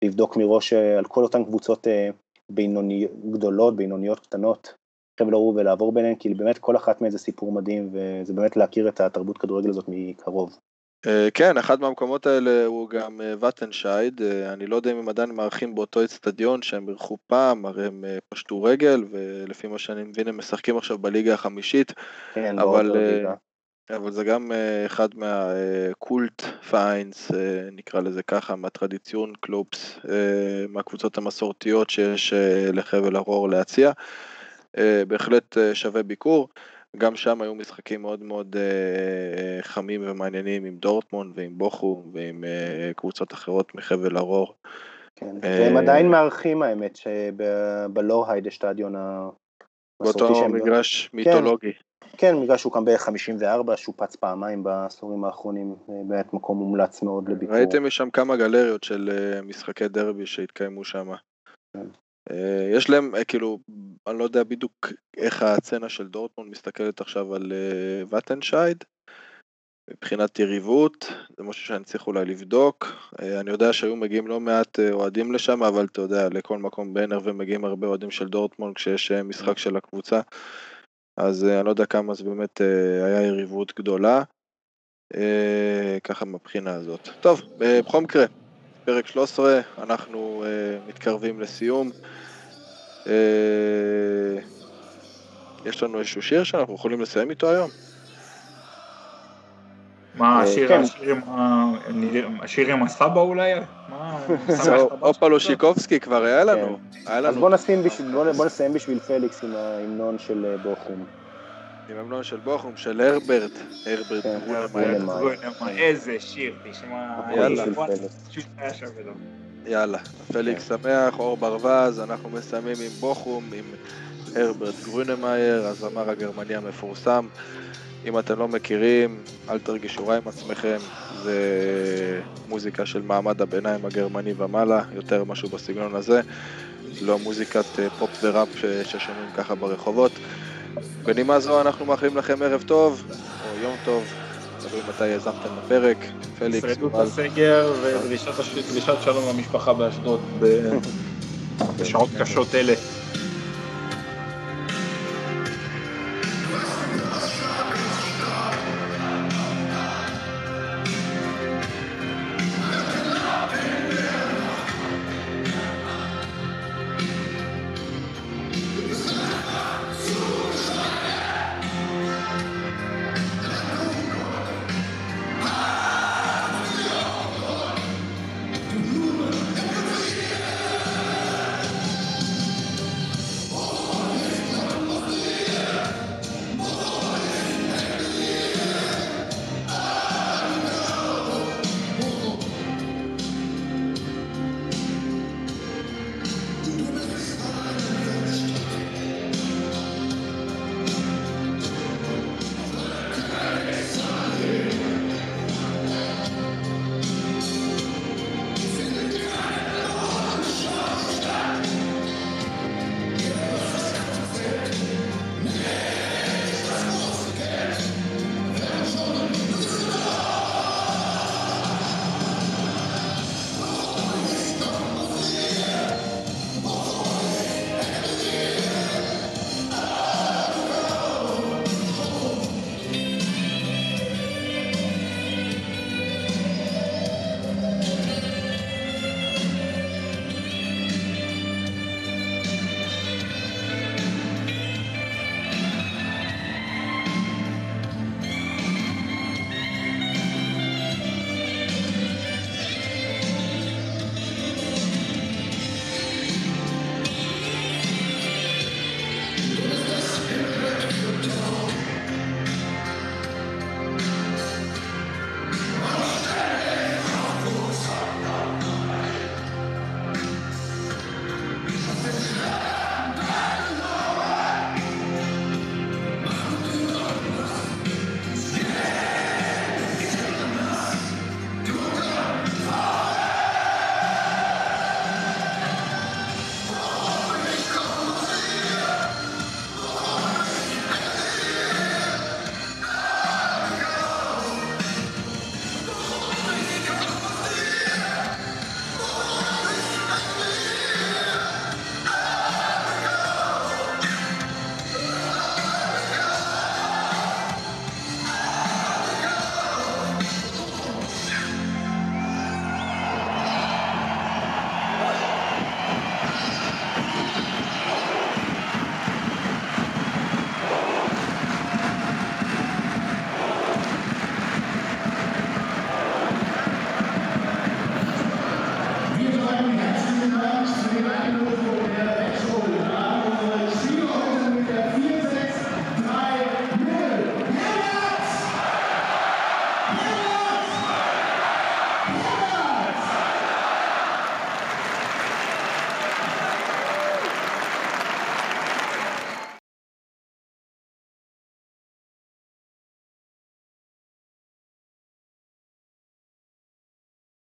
לבדוק מראש אה, על כל אותן קבוצות אה, בינוני, גדולות, בינוניות, קטנות, חבל ארור ולעבור ביניהם, כי באמת כל אחת מהן זה סיפור מדהים, וזה באמת להכיר את התרבות כדורגל הזאת מקרוב. אה, כן, אחד מהמקומות האלה הוא גם אה, ואטנשייד, אה, אני לא יודע אם הם עדיין מארחים באותו אצטדיון שהם אירחו פעם, הרי הם פשטו רגל, ולפי מה שאני מבין הם משחקים עכשיו בליגה החמישית, כן, אבל, אבל זה גם אחד מה Kultvereins, נקרא לזה ככה, מה Traditionsklubs, מהקבוצות המסורתיות שיש לחבל הרוהר להציע, בהחלט שווה ביקור. גם שם היו משחקים מאוד מאוד uh, חמים ומעניינים עם דורטמונד ועם בוכו ועם קבוצות אחרות מחבל ארור. כן, והם עדיין מארחים האמת שבלור היידה שטדיון באותו מגרש כן, מיתולוגי. כן, מגרש שהוקם ב-54, שופץ פעמיים בעשורים האחרונים, באמת מקום מומלץ מאוד לביקור. ראיתם שם כמה גלריות של משחקי דרבי שהתקיימו שם. אה, יש להם, אה, כאילו, אני לא יודע בדיוק איך הצצנה של דורטמונד מסתכלת עכשיו על אה, מבחינת יריבות, זה משהו שאני צריך אולי לבדוק. אני יודע שהיו מגיעים לא מעט אוהדים לשם, אבל אתה יודע, לכל מקום בענר ומגיעים הרבה אוהדים של דורטמונד כשיש משחק של הקבוצה, אז אני לא יודע כמה זה באמת היה יריבות גדולה, ככה מבחינה הזאת. טוב, בכל מקרה. פרק 13, אנחנו uh, מתקרבים לסיום. Uh, יש לנו איזשהו שיר שאנחנו יכולים לסיים איתו היום? מה, השיר, כן. השיר עם הסבא אולי? הופה לושיקובסקי כבר היה לנו. כן. אז בוא נסיים בשביל פליקס עם ההמנון של בוכום. עם המנון של בוכום, של הרברט, הרברט גרונמאייר. איזה שיר, תשמע, יאללה. יאללה, פליקס שמח, עור ברווז, אנחנו מסיימים עם בוכום, עם הרברט גרונמאייר, הזמר הגרמני המפורסם. אם אתם לא מכירים, אל תרגישו רע עם עצמכם, זה מוזיקה של מעמד הביניים הגרמני ומעלה, יותר משהו בסגנון הזה, לא מוזיקת פופ וראפ ששומעים ככה ברחובות. בנימה זו אנחנו מאחלים לכם ערב טוב, או יום טוב, תלוי מתי יזמתם בפרק. פליקס, שרדו את הסגר ודרישת שלום למשפחה באשדוד בשעות קשות אלה.